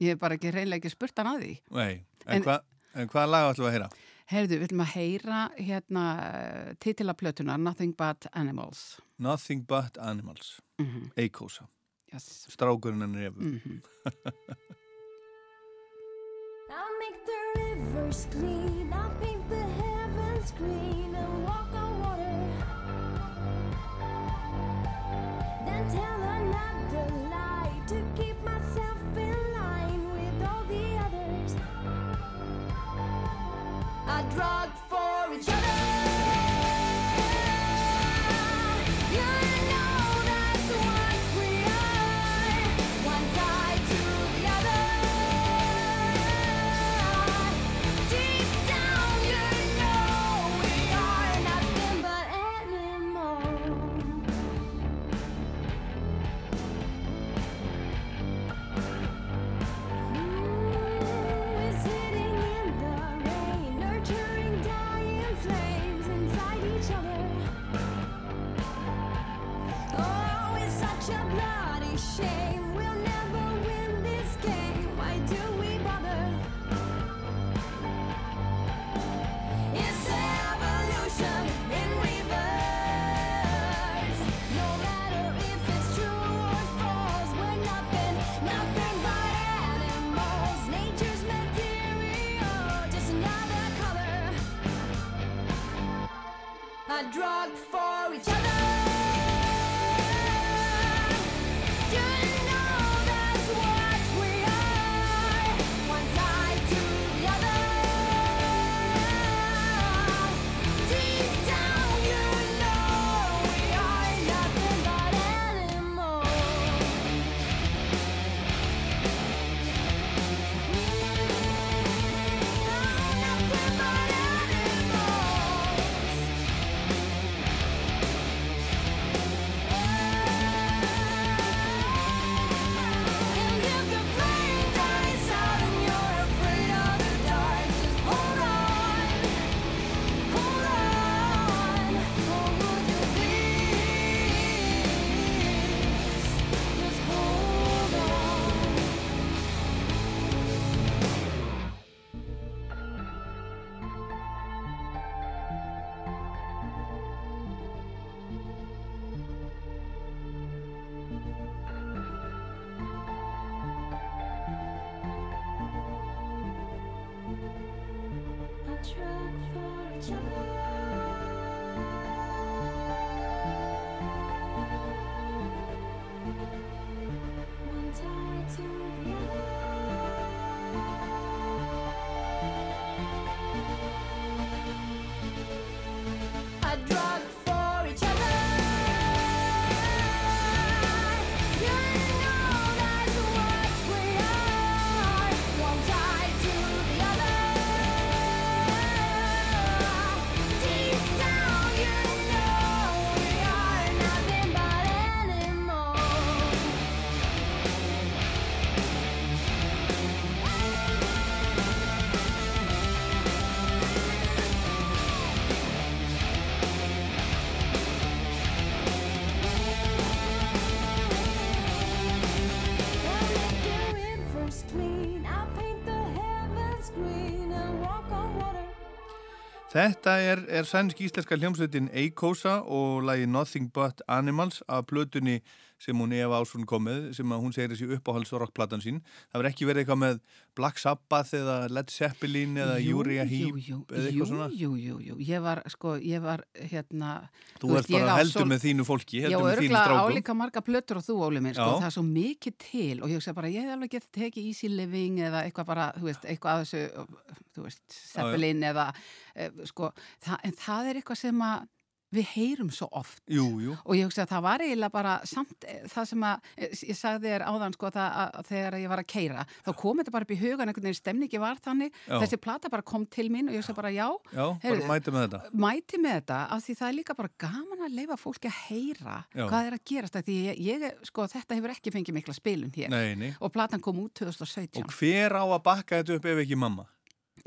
Ég hef bara ekki reynlega ekki spurt hann að því. Nei, en, En- hva, en hvaða lag ætlum við að heyra? Heyrðu, við ætlum að heyra hérna titilaplötunar Nothing But Animals. Nothing But Animals Mhm. Eikosa Yes. Strákurinn henni refur Mhm. I'll make the rivers clean, I'll paint the heavens green and walk on water. Then tell another lie to keep myself in line with all the others. A drug Þetta er, er sænsk íslenska hljómsveitin Eikosa og lagi Nothing But Animals af plötunni sem hún Eva Ásson kom með sem hún segir þessi uppáhalds rockplatan sín. Það verður ekki verið eitthvað með Black Sabbath eða Led Zeppelin eða Jú, Uriah jú, Heep jú, eða eitthvað svona. Jú, jú, jú, ég var, sko, ég var, hérna... Þú ert ég bara heldur svo- með þínu fólki, Já, heldur með þínu örgulega strákum. álíka marga plötur og þú, Óli minn, sko, Já. það er svo mikið til og ég hugsa bara, ég hef alveg getið tekið Easy Living eða eitthvað bara, þú veist, eitthvað að þessu, þú veist, Zeppelin eða, e, sko, það, en það er eitthvað sem að við heyrum svo oft Jú, jú. og ég hugsa að það var eiginlega bara samt eh, það sem að, eh, ég sagði þér áðan sko það að, þegar ég var að keira þá kom þetta bara upp í hugan, einhvern veginn stemningi var þannig Já. þessi plata bara kom til mín og ég hugsa bara já, Já, heyrðu, bara mæti með þetta. mæti með þetta af því það er líka bara gaman að leifa fólki að heyra Já. hvað er að gerast af því ég, ég, sko þetta hefur ekki fengið mikla spilun hér Nei, nei. og platan kom út 2017 Og hver á að bakka þetta upp ef ekki mamma?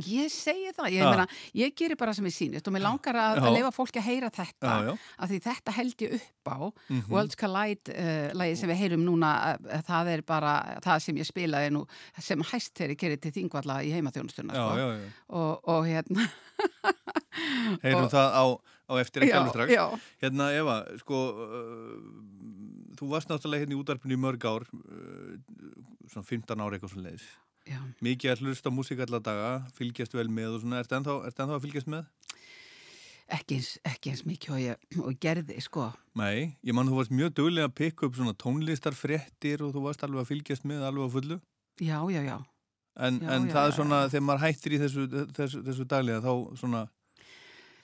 Ég segi það, ég, meina, ég gerir bara sem ég sýnist og mér langar að, að leifa fólki að heyra þetta Já, já. af því þetta held ég upp á Mhm. Worlds Collide uh, lagi sem við heyrum núna uh, það er bara það sem ég spilaði nú sem hæst þegar ég gerir til þingvalla í heimaþjónustuna sko. Og, og hérna Heyrum Og- það á, á eftir ekki alveg strax. Hérna, Eva, sko, uh, þú varst náttúrulega hérna í útarpinu í mörg ár, svona 15 ára eitthvað svona leiðis. Já. Mikið að hlusta músík alla daga, fylgjast vel með og svona, ertu ennþá, ertu ennþá að fylgjast með? ekki eins, ekki eins mikið og ég og gerði sko Nei, ég man þú varst mjög duglega að pikka upp svona tónlistarfréttir og þú varst alveg að fylgjast með alveg á fullu. já, já, já En, Já, en já, það er svona, þegar maður hættir í þessu, þessu, þessu daglega, þá svona,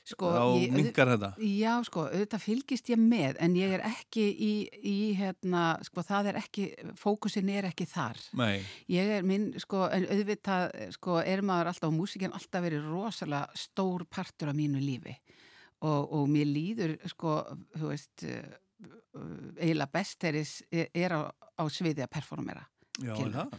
sko, þá minkar þetta. Já, sko, auðvitað fylgist ég með en ég er ekki í, í hérna, sko, það er ekki fókusin er ekki þar Nei. Ég er minn, sko, en auðvitað sko, er maður alltaf á músikinn alltaf verið rosalega stór partur af mínu lífi og, og mér líður, sko, þú veist uh, eiginlega best er, er á, á sviði að performera Já, það?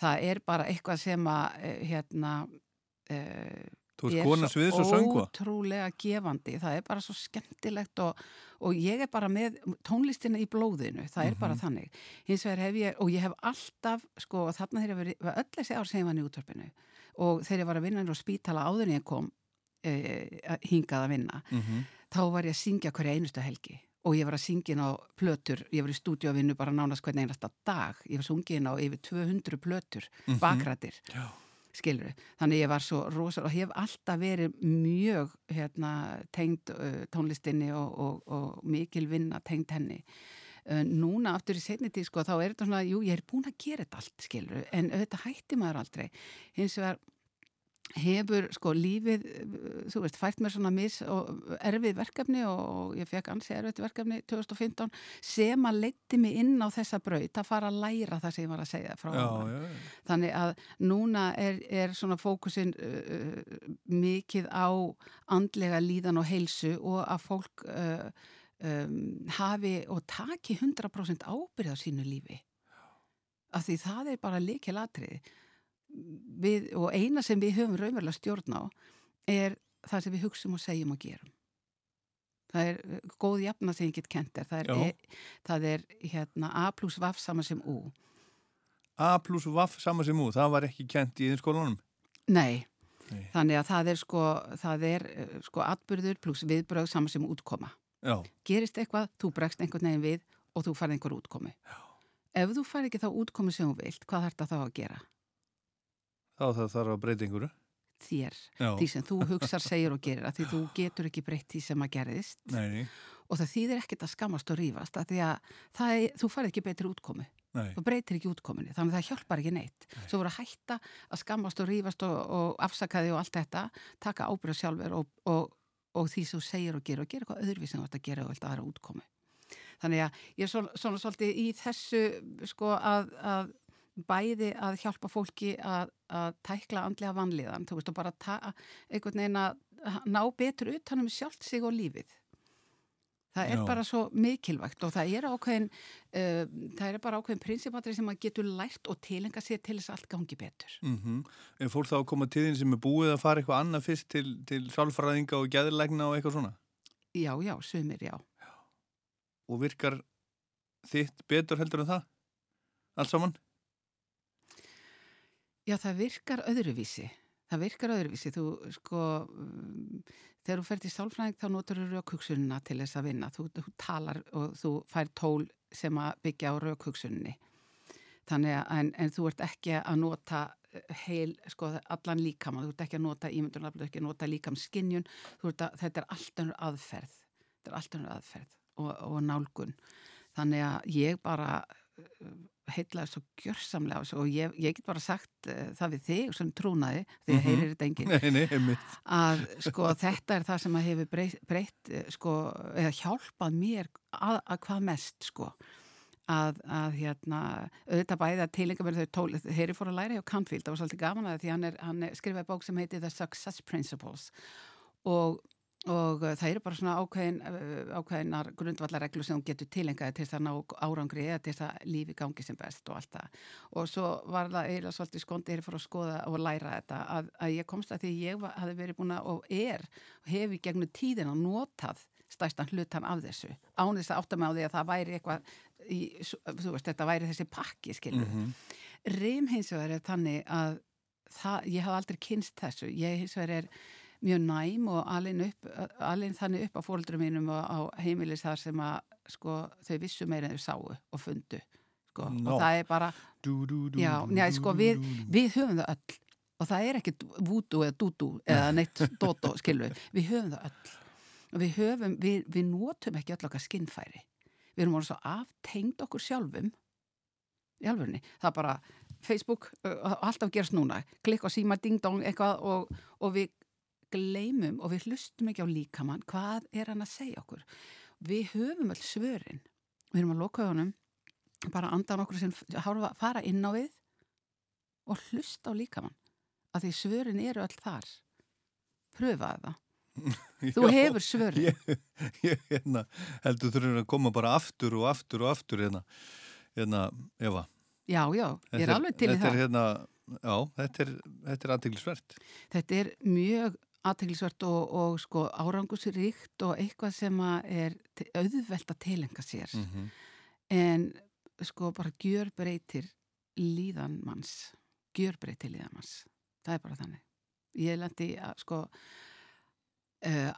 það er bara eitthvað sem að eh, hérna uh, Þú ert kona sviðs og söngva. ótrúlega gefandi, það er bara svo skemmtilegt og, og ég er bara með tónlistina í blóðinu, það er bara Mhm. þannig hins vegar hef ég, og ég hef alltaf sko, þarna þegar ég verið, var öll þessi ár sem ég var í útvarpinu og þegar ég var að vinna inn á spítala áður en ég kom e, hingað að vinna Mhm. þá var ég að syngja hverja einustu helgi og ég var að syngja inn á plötur, ég var í stúdíóvinnu bara nánast hvern einasta dag, ég var sungið inn á yfir 200 plötur, Mhm. bakrættir Já. Skilur þannig ég var svo rosa og hef alltaf verið mjög hérna, tengd uh, tónlistinni og, og, og mikil vinna tengd henni. Uh, núna aftur í setni tíð sko þá er þetta svona, jú ég er búin að gera þetta allt skilur, en auðvitað hætti maður aldrei. Hins vegar hefur sko lífið, uh, þú veist, fært mér svona mis og erfið verkefni og ég fekk ansi erfið verkefni 2015 sem að leiti mig inn á þessa braut að fara að læra það sem ég var að segja frá Já, áðan. já, já. Þannig að núna er, er svona fókusin uh, mikið á andlega líðan og heilsu og að fólk uh, um, hafi og taki 100% ábyrð á sínu lífi. Af því það er bara líkil atriði. Við, og eina sem við höfum raunverulega stjórn á er það sem við hugsum og segjum og gerum. Það er uh, góð jafna sem ég get kent er. Það er, e, það er hérna, A plus vaff saman sem U. A pluss vaff sama sem ú, það var ekki kent í þinn skólanum? Nei. Nei. Þannig að það er sko, það er uh, sko atbyrður pluss viðbröð saman sem útkoma. Já. Gerist eitthvað, þú bregst einhvern veginn við og þú farið einhver útkomi. Já. Ef þú farið ekki þá útkomi sem þú vilt, hvað þarf það þá að gera? Þá það þarf að breyta einhverju. þér, Já. því sem þú hugsar, segir og gerir, að því þú getur ekki breytt því sem að gerðist Nei, nei, og það þýðir ekkert að skammast og rífast að því að það er, þú farið ekki betri útkomu nei. þú breytir ekki útkominni, þannig að það hjálpar ekki neitt svo voru að hætta að skammast og rífast og, og afsakaði og allt þetta taka ábyrða sjálfur og, og, og því sem þú segir og gerir og gerir eitthvað öðruvís sem þú ert að gera og vilt aðra útkomu þannig að ég er svona, svona svolítið í þessu sko að, að bæði að hjálpa fólki að, að tækla andlega vanlíðan, þú veist og bara einhvern veginn að ná betur utan um sjálft sig og lífið Það er Já. bara svo mikilvægt og það er ákveðin, uh, það er bara ákveðin prinsipatri sem maður getur lært og tilenga sér til þess að allt gangi betur. Mm Er fólk þá að koma til þín sem er búið að fara eitthvað annað fyrst til, til sálfræðinga og gæðilegna og eitthvað svona? Já, já, sumir, já. Og virkar þitt betur heldur en það? Allt saman? Já, það virkar öðruvísi. Það virkar öðruvísi. Þú, sko, um, þegar þú fer til sálfræðing þá notur þú raukhugsunina til þess að vinna. Þú, þú talar og þú fær tól sem að byggja á raukhugsuninni. Þannig að, en, en þú ert ekki að nota eh, heil, sko, allan líkamann. Þú ert ekki að nota ímyndunarflöð, þú ert ekki að nota líkam að, þetta er allt önnur aðferð. Þetta er allt önnur aðferð og, og nálgun. Þannig að ég bara heitlaði svo gjörsamlega og ég, ég get bara sagt uh, það við þig sem trúnaði, því að Mhm. heyrir þetta enginn Nei, nei, einmitt. að sko þetta er það sem að hefur breytt, breytt eh, sko, eða hjálpað mér að, að hvað mest sko að, að hérna, auðvitað bæði að tilenga mér þau tól, heyri fór að læra hjá Canfield, það var svolítið gaman að því hann, er, hann er, skrifaði bók sem heiti The Success Principles og og uh, það eru bara svona ákveðin, uh, ákveðinar grundvallarreglu sem hún getur tilengaði til þess að ná árangri eða til þess að lífi gangi sem best og allt það. Og svo var það eiginlega svolítið skondi er fyrir að skoða og læra þetta að, að ég komst að því ég var, hafði verið búin að og er og hef í gegnum tíðina notað stærstan hlutan af þessu án þess að átta mig á því að það væri eitthvað í, þú veist, þetta væri þessi pakki skilur Mhm. Rim hins vegar er þannig að það, ég haf aldrei kynst þessu. Ég hins vegar er mjög næm og alin, upp, alin þannig upp á fóröldurum mínum og á heimilis þar sem að sko, þau vissu meira en þau sáu og fundu sko. Nó. og það er bara Dú, dú, dú, já, njá, sko, við, við höfum það öll. Og það er ekki vúdú eða dúdú eða neitt dótó, skilur við. Höfum það öll. Og við, höfum, við, við notum ekki öll okkar skinnfæri. Við erum orðið svo aftengd okkur sjálfum í alvörni, það er bara Facebook, uh, alltaf gerast núna. Klikk og síma ding dong eitthvað og, og við gleymum og við hlustum ekki á líkamann hvað er hann að segja okkur við höfum öll svörin við erum að loka honum bara andan okkur sem fara inn á við og hlusta á líkamann að því svörin eru öll þar pröfaði það Þú Já, hefur svörin. Ég, ég hérna, heldur þurfum að koma bara aftur og aftur og aftur hérna, hérna Eva. já, já, ég er alveg til í það Er, hérna, já, þetta er, er aðteglisvert. þetta er mjög aðteglisvert og, og sko árangusríkt og eitthvað sem er auðvelt að tilenga sér. Mhm. en sko bara gjör breytir líðan manns. Gjör breytir líðan manns. Það er bara þannig. Ég lendi að sko uh,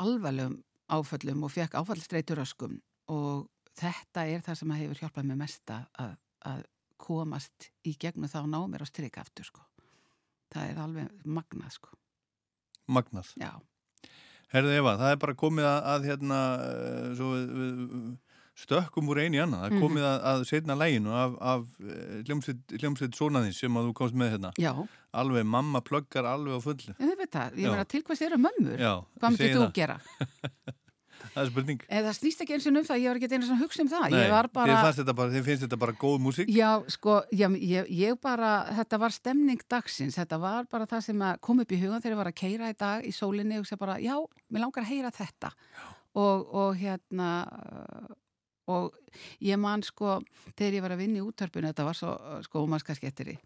alvarlegum áföllum og fekk áfallstreitur öskum og þetta er það sem hefur hjálpað mér mest að, að, komast í gegnum það og ná mér á strik aftur sko. Það er alveg magnað sko Magnað. já, Herðu Eva, það er bara komið að, að hérna, eh, svo við, við stökkum úr einu í annað. Það er Mhm. komið að, að setna læginu af, af eh, hljómsveit, sonaðins sem að þú komst með hérna. Já. Alveg, mamma pluggar alveg á fullu. ég veit það, ég meina til hvers eru mömmur hvað myndir þú gera Það er spurning. eða það snýst ekki eins og um það, ég var ekki svona að hugsa um það. Nei, bara þið, bara, þið finnst þetta bara góð músík? Já, sko, já, ég, ég bara, þetta var stemning dagsins, þetta var bara það sem kom upp í hugan þegar ég var að keira í dag í sólinni og segja bara, já, mér langar að heyra þetta. Og, og hérna, og ég man sko, þegar ég var að vinna í útvarpinu, þetta var svo, sko, ómarska skettiri,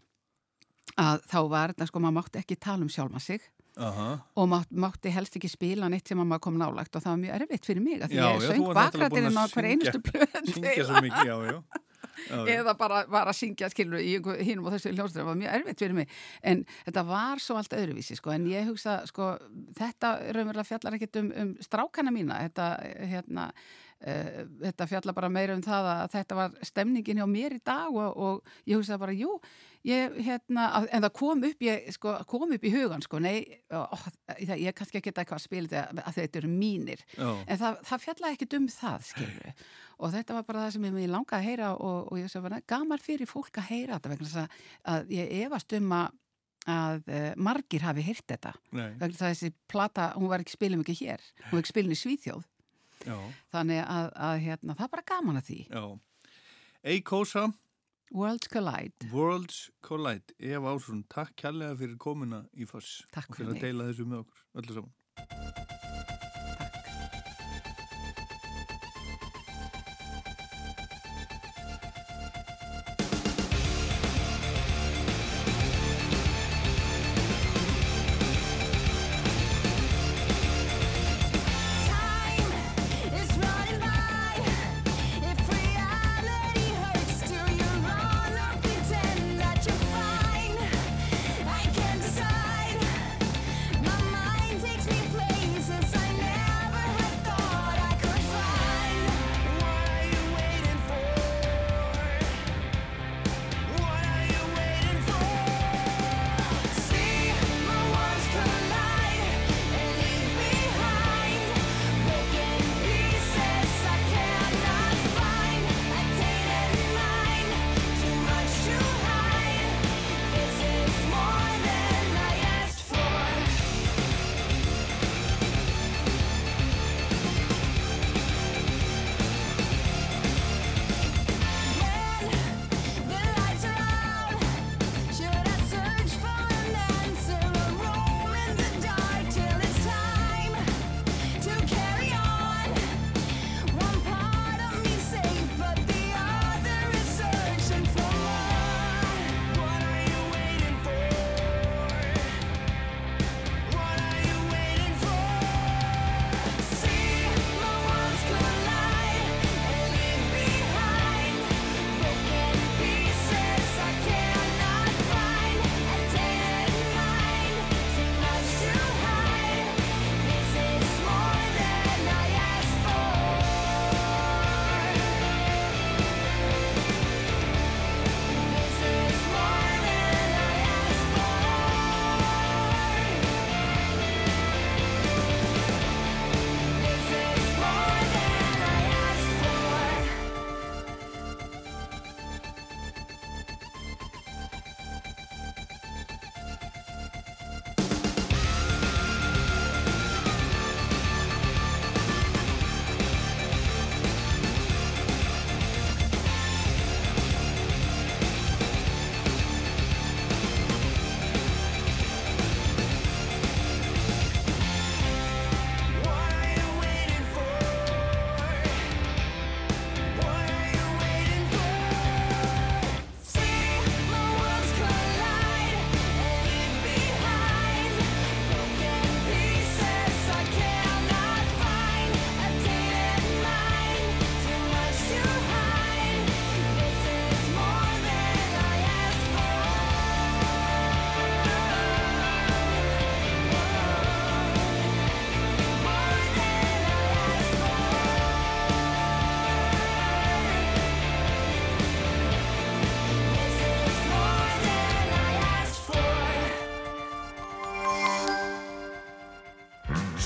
að þá var þetta, sko, maður mátti ekki tala um sjálma sig Aha. og mátt, mátti helst ekki spila neitt sem að maður kom nálagt og það var mjög erfitt fyrir mig því Já, ég söng bakrættirinn á hver einustu blöð Syngja svo mikið, já, já. já, eða bara var að syngja skilur hinum og þessu hljóðstöðum var mjög erfitt fyrir mig. En þetta var svo allt öðruvísi sko. En ég hugsa sko þetta raunverulega fjallar ekkert um, um strákana mína. Þetta hérna uh, þetta fjalla bara meira um það að þetta var stemningin hjá mér í dag og, og ég hugsaði bara, jú, ég, hérna, en það kom upp, ég, sko, kom upp í hugan, sko, nei, ó, ég er kannski ekki eitthvað að spila þetta að þetta eru mínir, Já. en það, það fjallaði ekkit um það, skilur og þetta var bara það sem ég langaði að heyra og, og ég sagði bara, gaman fyrir fólk að heyra þetta vegna þess að, að ég efast um að að uh, margir hafi heyrt þetta. Þessi plata, hún var ekki spilum ekki hér, hún var ekki spilin í Svíþjóð Já. þannig að, að hérna, það er bara gaman að því. Já. Eikosa Worlds Collide. Worlds Collide. Eva Ásson, takk kærlega fyrir komuna í Takk og fyrir að deila þessu með okkur öllu saman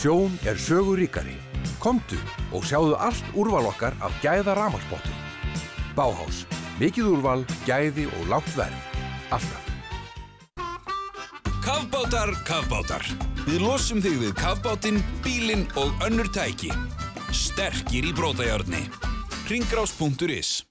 Sjón er söguríkari. Komdu og sjáðu allt úrval okkar af gæða rafmagnsbóttum. Báhás. Mikið úrval, gæði og lágt verð. Alltaf. Kafbátar, kafbátar. Við losum þig við kafbátinn, bílinn og önnur tæki. Sterkir í brótajárni. Ringgrás.is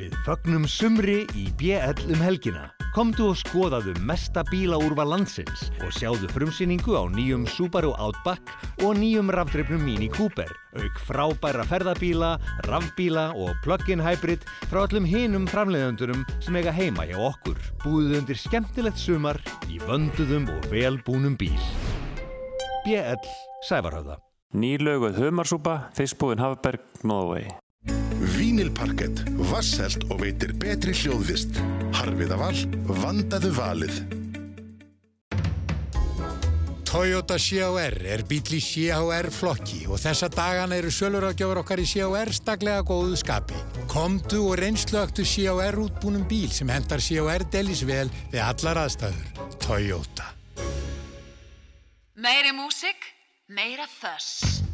Við fögnum sumri í BL um helgina. Komdu og skoðaðu mesta bílaúrva landsins og sjáðu frumsýningu á nýjum Subaru Outback og nýjum rafdreifnum Mini Cooper, auk frábæra ferðabíla, rafbíla og plug-in hybrid frá öllum hinum framleiðendunum sem eiga heima hjá okkur. Búðu undir skemmtilegt sumar í vönduðum og velbúnum bíl. BL Sævarhöfða. Nýlauguð humarsúpa, fiskbúðin Hafberg, Nóðvegi. Vínilparkett, vasselt og veitir betri hljóðvist. Harfiða val, vandaðu valið. Toyota CHR er bíl í CHR flokki og þessa dagana eru sölurafgjöfur okkar í CHR staklega góðu skapi. Komdu og reynsluaktu CHR útbúnum bíl sem hendar CHR delis vel við allar aðstæður. Toyota. Meiri músik, meira þöss.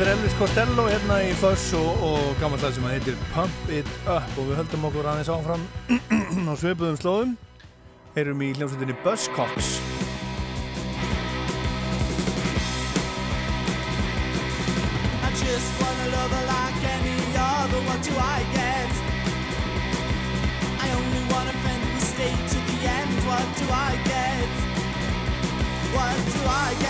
Þetta er Elvis Costello hérna í Föss og, og gammal slag sem að heitir Pump It Up og við höldum okkur aðeins áfram á sveipuðum slóðum erum í hljómsveitinni Buzzcocks I just wanna love her like any other What do I get? I only want a friend who stay to the end What do I get? What do I get?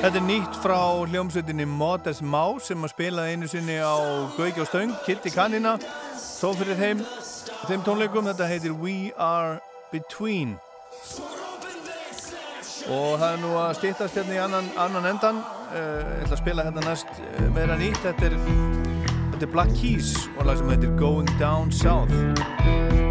Þetta er nýtt frá hljómsveitinni Modest Má sem að spila einu sinni á Gauki og Stöng, Kitty Kannina þó fyrir þeim, þeim tónleikum þetta heitir We Are Between. Og það er nú að stýttast hérna í annan, annan endan. Eh, ég ætla að spila hérna næst eh, meira nýtt. Þetta er, þetta er Black Keys og lag sem heitir Going Down South.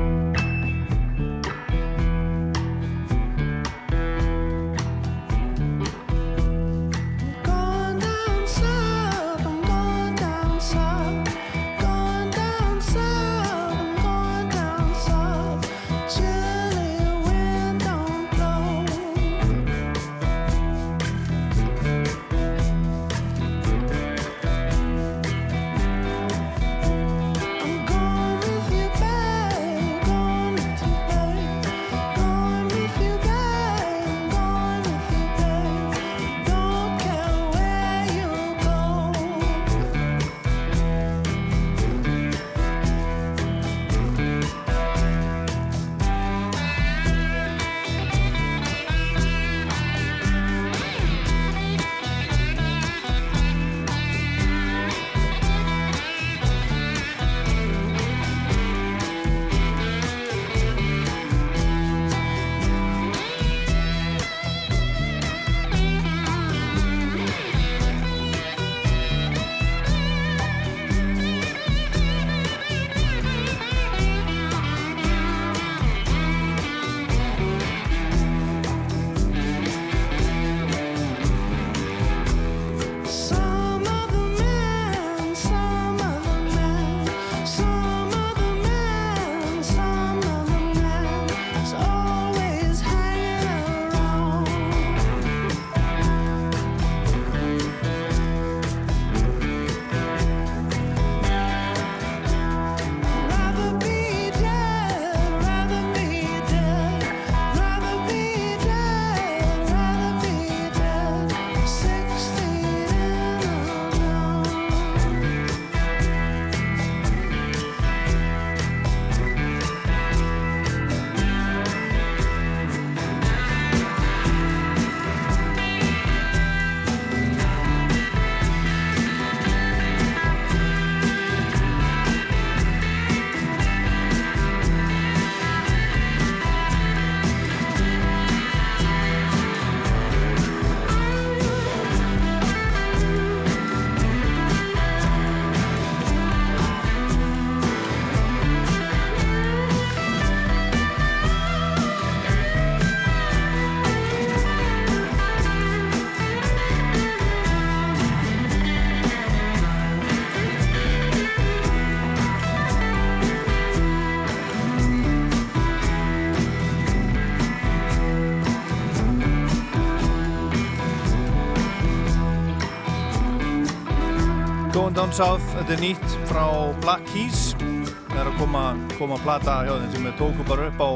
Down South, þetta er nýtt frá Black Keys. Það er að koma, koma plata hjá þeim sem við tókum bara upp á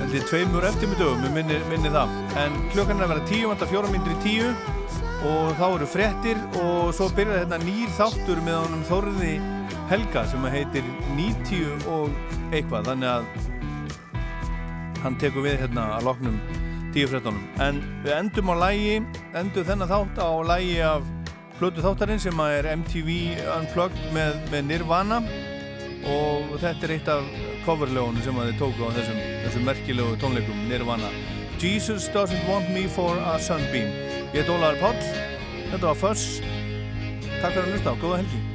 held ég tveimur eftirmiðdögum, við minni, minni það. En klukkan er að vera tíu, vantar fjóra myndir í tíu og þá eru frettir og svo byrjar hérna nýr þáttur með honum Þóriði Helga sem að heitir 90 og eitthvað, þannig að hann tekur við hérna að loknum 10-13 en við endum á lægi endum þennan þátt á lægi af plötu þáttarinn sem er MTV Unplugged með, með Nirvana. Og þetta er eitt af coverlögunum sem þið tóku á þessum, þessum merkilegu tónleikum Nirvana. Jesus doesn't want me for a sunbeam. Ég heit Ólaður Páll. Þetta var Fuss Takk fyrir að hlusta. Á, góða helgi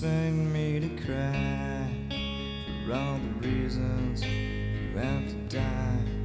expect me to cry for all the reasons you have to die.